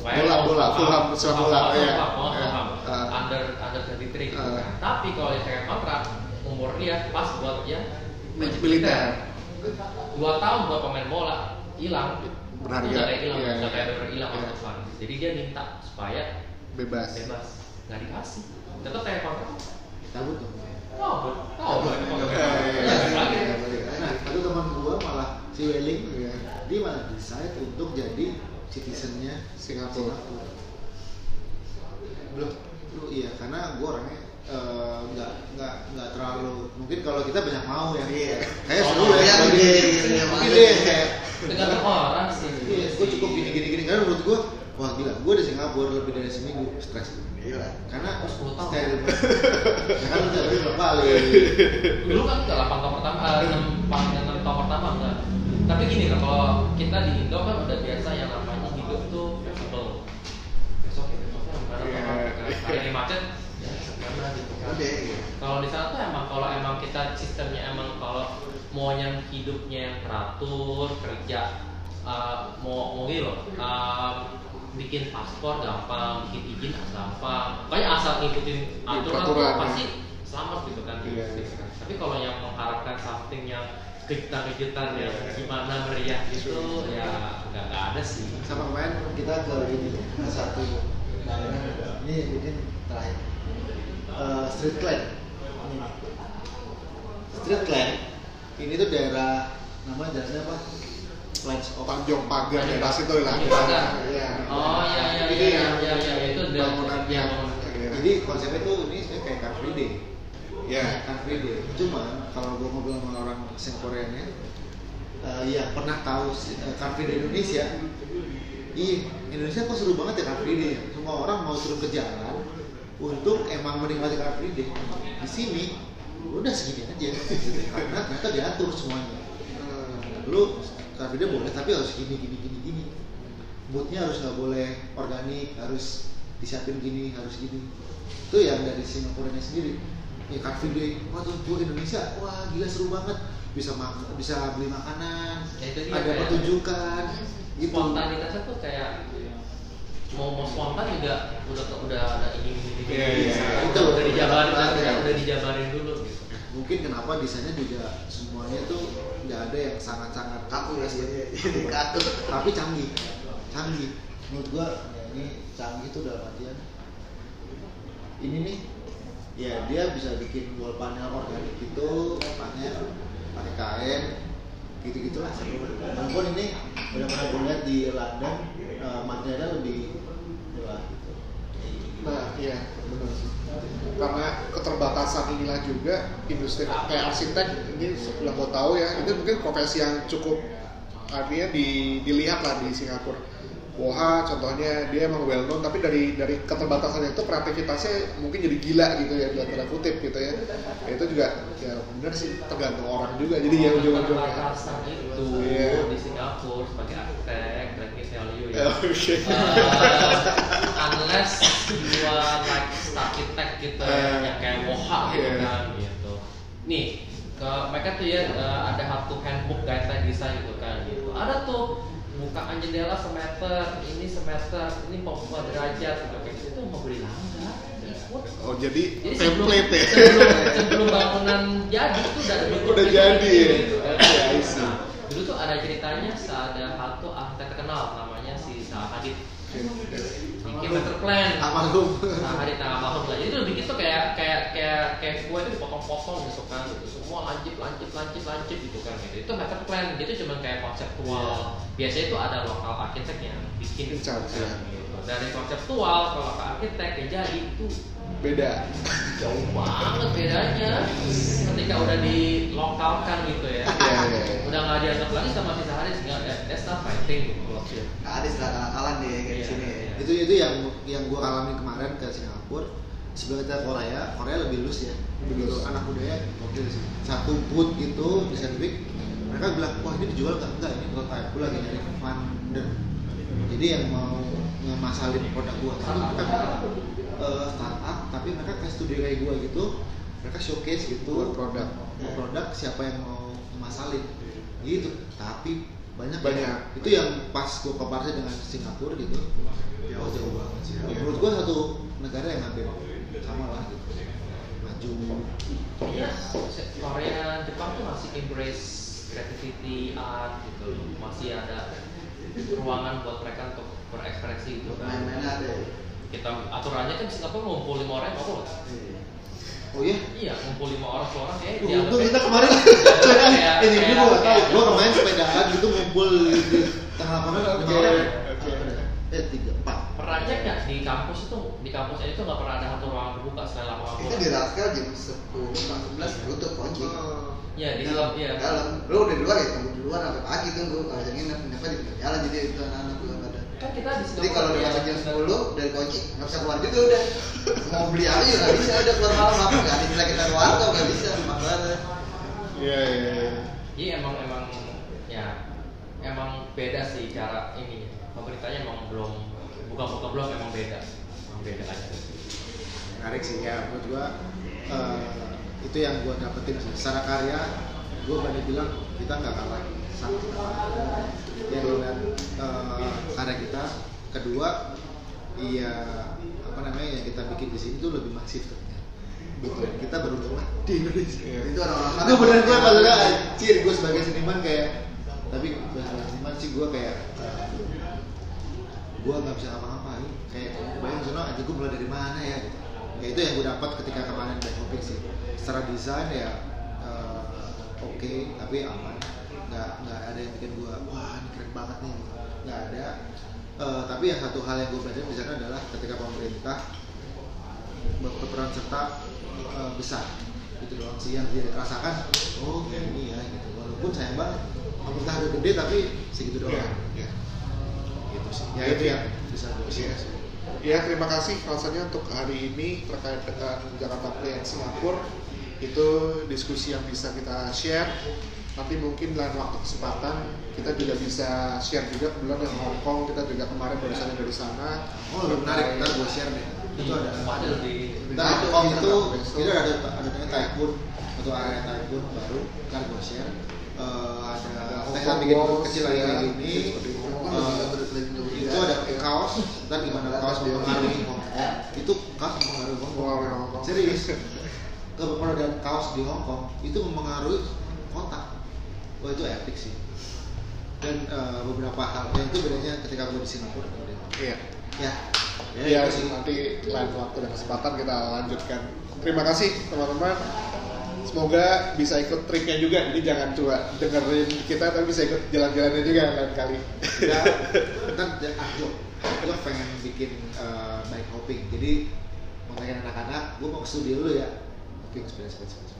Bola, bola, Fulham, sepak bola, iya. Iya. Fulham. Ah. under under 23 gitu Ah. kan. Tapi kalau tekan kontrak umur dia pas buat dia wajib Militer. Dua tahun buat pemain bola hilang. Berharga. Udah kayak hilang, Iya, udah iya. kayak bener hilang Iya. Jadi dia minta supaya Bebas. bebas nggak dikasih. Tetap kayak kontrak. cabut dong Iya, Ya, lagi. nah satu teman gua malah si Welling Iya. dia malah decide untuk jadi citizennya Singapura. belum lu iya karena gua orangnya eh, nggak nggak nggak terlalu mungkin kalau kita banyak mau ya Iya. kayak Oh, seru ya iya, iya, iya, iya, mungkin iya. deh kayak Tergantung orang sih. iya gua cukup gini gini gini karena menurut gua wah gila gua di Singapura lebih dari seminggu stres Gila. karena Oh, 10 tahun. steril ya kan udah lebih berapa kali Dulu kan enggak 8 tahun pertama, eh, 6, 6 tahun pertama enggak. Tapi gini lah, kalau kita di Indo kan udah biasa yang namanya hidup tuh fleksibel. Besok ya, besoknya mana Iya. yeah. Hari ini macet, ya gitu kan iya. kalau di sana tuh emang kalau emang kita sistemnya emang kalau mau yang hidupnya yang teratur kerja uh, mau mau gitu loh uh, bikin paspor gampang bikin izin gampang pokoknya asal ngikutin aturan tuh ya. pasti selamat gitu kan Iya. gitu kan. tapi kalau yang mengharapkan something yang kejutan-kejutan yang gimana meriah gitu ya nggak nggak ada sih sama kemarin kita ke ini ke satu ini ini terakhir eh, Street Clan ini. Street Clan ini tuh daerah namanya jalannya apa? Plans of Tanjung Pagar daerah situ lah Tanjung Pagar. Iya. oh iya iya iya iya yang iya iya, itu bangunan iya, yang iya. Jadi konsepnya tuh ini kayak Car Free Day. ya Car Free Day. Cuman kalau gue ngobrol sama orang Singaporeannya eh yang pernah tahu eh, Car Free Day Indonesia, iya Indonesia kok seru banget ya Car Free Day. Semua orang mau turun ke jalan untuk emang menikmati Car Free Day. Di sini udah segini aja, karena ternyata diatur semuanya. lu Car Free Day boleh tapi harus gini gini gini gini. Moodnya harus nggak boleh organik harus disiapin gini harus gini. Itu yang dari Singapura sendiri. Ya Car Free Day. Wah tuh Indonesia. Wah gila seru banget. Bisa bisa beli makanan Ya, ada kayak- pertunjukan spontanitasnya tuh kayak mau mau spontan juga udah udah ada ini ini ini Iya, iya, iya. itu udah dijabarin Itu. udah, udah dijabarin dulu gitu. Mungkin kenapa desainnya juga semuanya tuh nggak ada yang sangat-sangat kaku ya jadi jadi kaku. Tapi canggih. Canggih. Menurut gua ya ini canggih tuh dalam artian ini nih ya dia bisa bikin wall panel organik gitu panel pakai kain gitu gitulah walaupun ini benar-benar gue lihat di London eh, materialnya lebih murah gitu Nah, iya, benar. Karena keterbatasan inilah juga industri kayak arsitek ini yang gue tahu ya, itu mungkin profesi yang cukup artinya di, dilihat lah di Singapura. Woha contohnya dia emang well known tapi dari dari keterbatasan itu kreativitasnya mungkin jadi gila gitu ya dalam tanda kutip gitu ya. Ya, itu juga ya benar sih tergantung orang juga jadi ya ujung-ujungnya. keterbatasan itu Iya. di Singapura sebagai arsitek tell you Ya, Oke. Uh, unless you are like architect gitu ya, Eh, yang kayak Moha gitu iya. kan gitu. Nih, ke mereka tuh ya uh, ada satu handbook guideline desain gitu kan gitu. Ada tuh bukaan jendela semeter, ini semeter, ini pembuat derajat gitu kayak gitu mau beli langgar. ikut. Oh jadi, Jadi sebelum, template ya. sebelum, sebelum bangunan jadi tuh udah Udah jadi gitu, ya? gitu. Nah, dulu tuh ada ceritanya ada satu arsitek terkenal namanya si Zaha Hadid bikin master plan. Apa lu Zaha Hadid nah mahal lah. Jadi tuh bikin tuh kayak kayak kayak kayak kue itu dipotong-potong gitu kan gitu. Semua lancip lancip lancip lancip gitu kan. Gitu itu master plan. Itu cuma kayak konseptual. Biasanya itu ada lokal arsitek yang bikin In charge, ya. Dari konseptual kalau ke arsitek yang jadi itu Beda. jauh banget bedanya. Ketika udah dilokalkan gitu ya. Iya, iya, iya. udah nggak dianggap lagi sama si Sahari nggak ada that's not my thing gitu. Maksudnya nggak ada istilah kalah deh kayak di Iya, sini iya. itu itu yang yang gue alami kemarin ke Singapura. Sebelum kita Korea. Korea lebih lus ya. Lebih loose. anak mudanya gokil sih. Satu booth gitu di Sandvik mereka bilang wah ini dijual nggak? Enggak ini prototype gue lagi nyari founder jadi yang mau ngemasalin produk gua. Tapi mereka eh, startup tapi mereka kayak studio kayak gua gitu. Mereka showcase gitu. Buat produk. mau produk siapa yang mau ngemasalin. Gitu. Tapi banyak Banyak. yang- itu yang pas gua komparasi dengan Singapura gitu. Oh jauh banget sih. Menurut gua satu negara yang hampir sama lah gitu. Maju. Iya, Korea, Jepang tuh masih embrace creativity, art gitu. Masih ada ruangan buat mereka untuk berekspresi gitu kan. main-mainnya ada ya? Kita aturannya kan di Singapura ngumpul lima orang nggak boleh. oh iya? Iya, ngumpul lima orang seorang kayak dianggap untung kita kemarin kayak- ini kayak- gue gak tau kayak- gue kemarin sepedaan gitu ngumpul di tengah lapangan Oke, lima orang. Oke. eh tiga empat. Cek nggak di kampus itu? Di kampusnya itu nggak pernah ada satu ruangan terbuka selain lapangan itu bola. di Rascal jam 10 jam 11 tutup kunci Iya di dalam dalam iya. dalam. Lu udah di luar ya tunggu di luar sampai pagi tunggu kalau yang nginep nginep di jalan jadi itu anak-anak Kan kita di jadi kalau udah masuk jam 10 dari kunci nggak bisa keluar juga udah. Mau beli apa juga nggak bisa udah keluar malam apa nggak istilah kita keluar atau nggak bisa makanya Iya, iya, iya. Jadi emang emang ya emang beda sih cara ini. Pemerintahnya emang belum bukan belum emang beda. Emang beda aja. Menarik sih ya. Menurut gua eh, itu yang gua dapetin secara karya gua berani bilang kita nggak kalah sama yang lihat eh, karya kita. Kedua iya apa namanya yang kita bikin di sini tuh lebih masif ternyata. Betul kita beruntung lah di Indonesia. Iya. itu orang-orang gue bener gue maksudnya anjir gue sebagai seniman kayak tapi sebagai seniman sih gue kayak gue nggak bisa ngapa-ngapain. Kayak bayang sono aja gue mulai dari mana ya gitu. Ya itu yang gue dapat ketika kemarin back hopping sih. Secara desain ya eh, oke tapi aman nggak nggak ada yang bikin gue wah ini keren banget nih gitu. nggak ada. Eh, tapi yang satu hal yang gue belajar di sana adalah ketika pemerintah berperan serta eh, besar itu doang sih yang dirasakan oh kayak ini ya gitu. Walaupun sayang banget pemerintah udah gede tapi segitu doang Iya, iya. gitu sih. Ya Iya, itu iya. yang bisa gue sih. Ya terima kasih rasanya untuk hari ini terkait dengan Jakarta Play Singapura. Itu diskusi yang bisa kita share nanti mungkin lain waktu kesempatan kita juga bisa share juga kebetulan yang Hong Kong kita juga kemarin baru saja dari sana. Oh lebih menarik. Ntar gue share deh itu ada ada di ntar Nah, Hong Kong kita itu itu ada ada namanya Typhoon atau area Typhoon baru. Ntar gue share. Eh, ada Hong kita bikin kecil lagi ya, kayak gini. Seperti itu. Eh, itu ada kaos. Dan gimana kaos mempengaruhi Hong Kong? Itu kaos mempengaruhi Hong Kong. Hong serius. Keberadaan kaos di Hong Kong itu mempengaruhi kota wah itu epic sih dan eh, beberapa hal yang itu bedanya ketika gue di Singapura kemudian Iya. ya ya, Ya, itu sih nanti lain waktu dan kesempatan kita lanjutkan. Terima kasih teman-teman. Semoga bisa ikut tripnya juga. Jadi jangan cuma dengerin kita tapi bisa ikut jalan-jalannya juga lain kali. ya kan ya, aku aku pengen bikin eh, bike hopping jadi mau tanya anak-anak gue mau ke studio dulu ya hopping sepeda sepeda sepeda ya.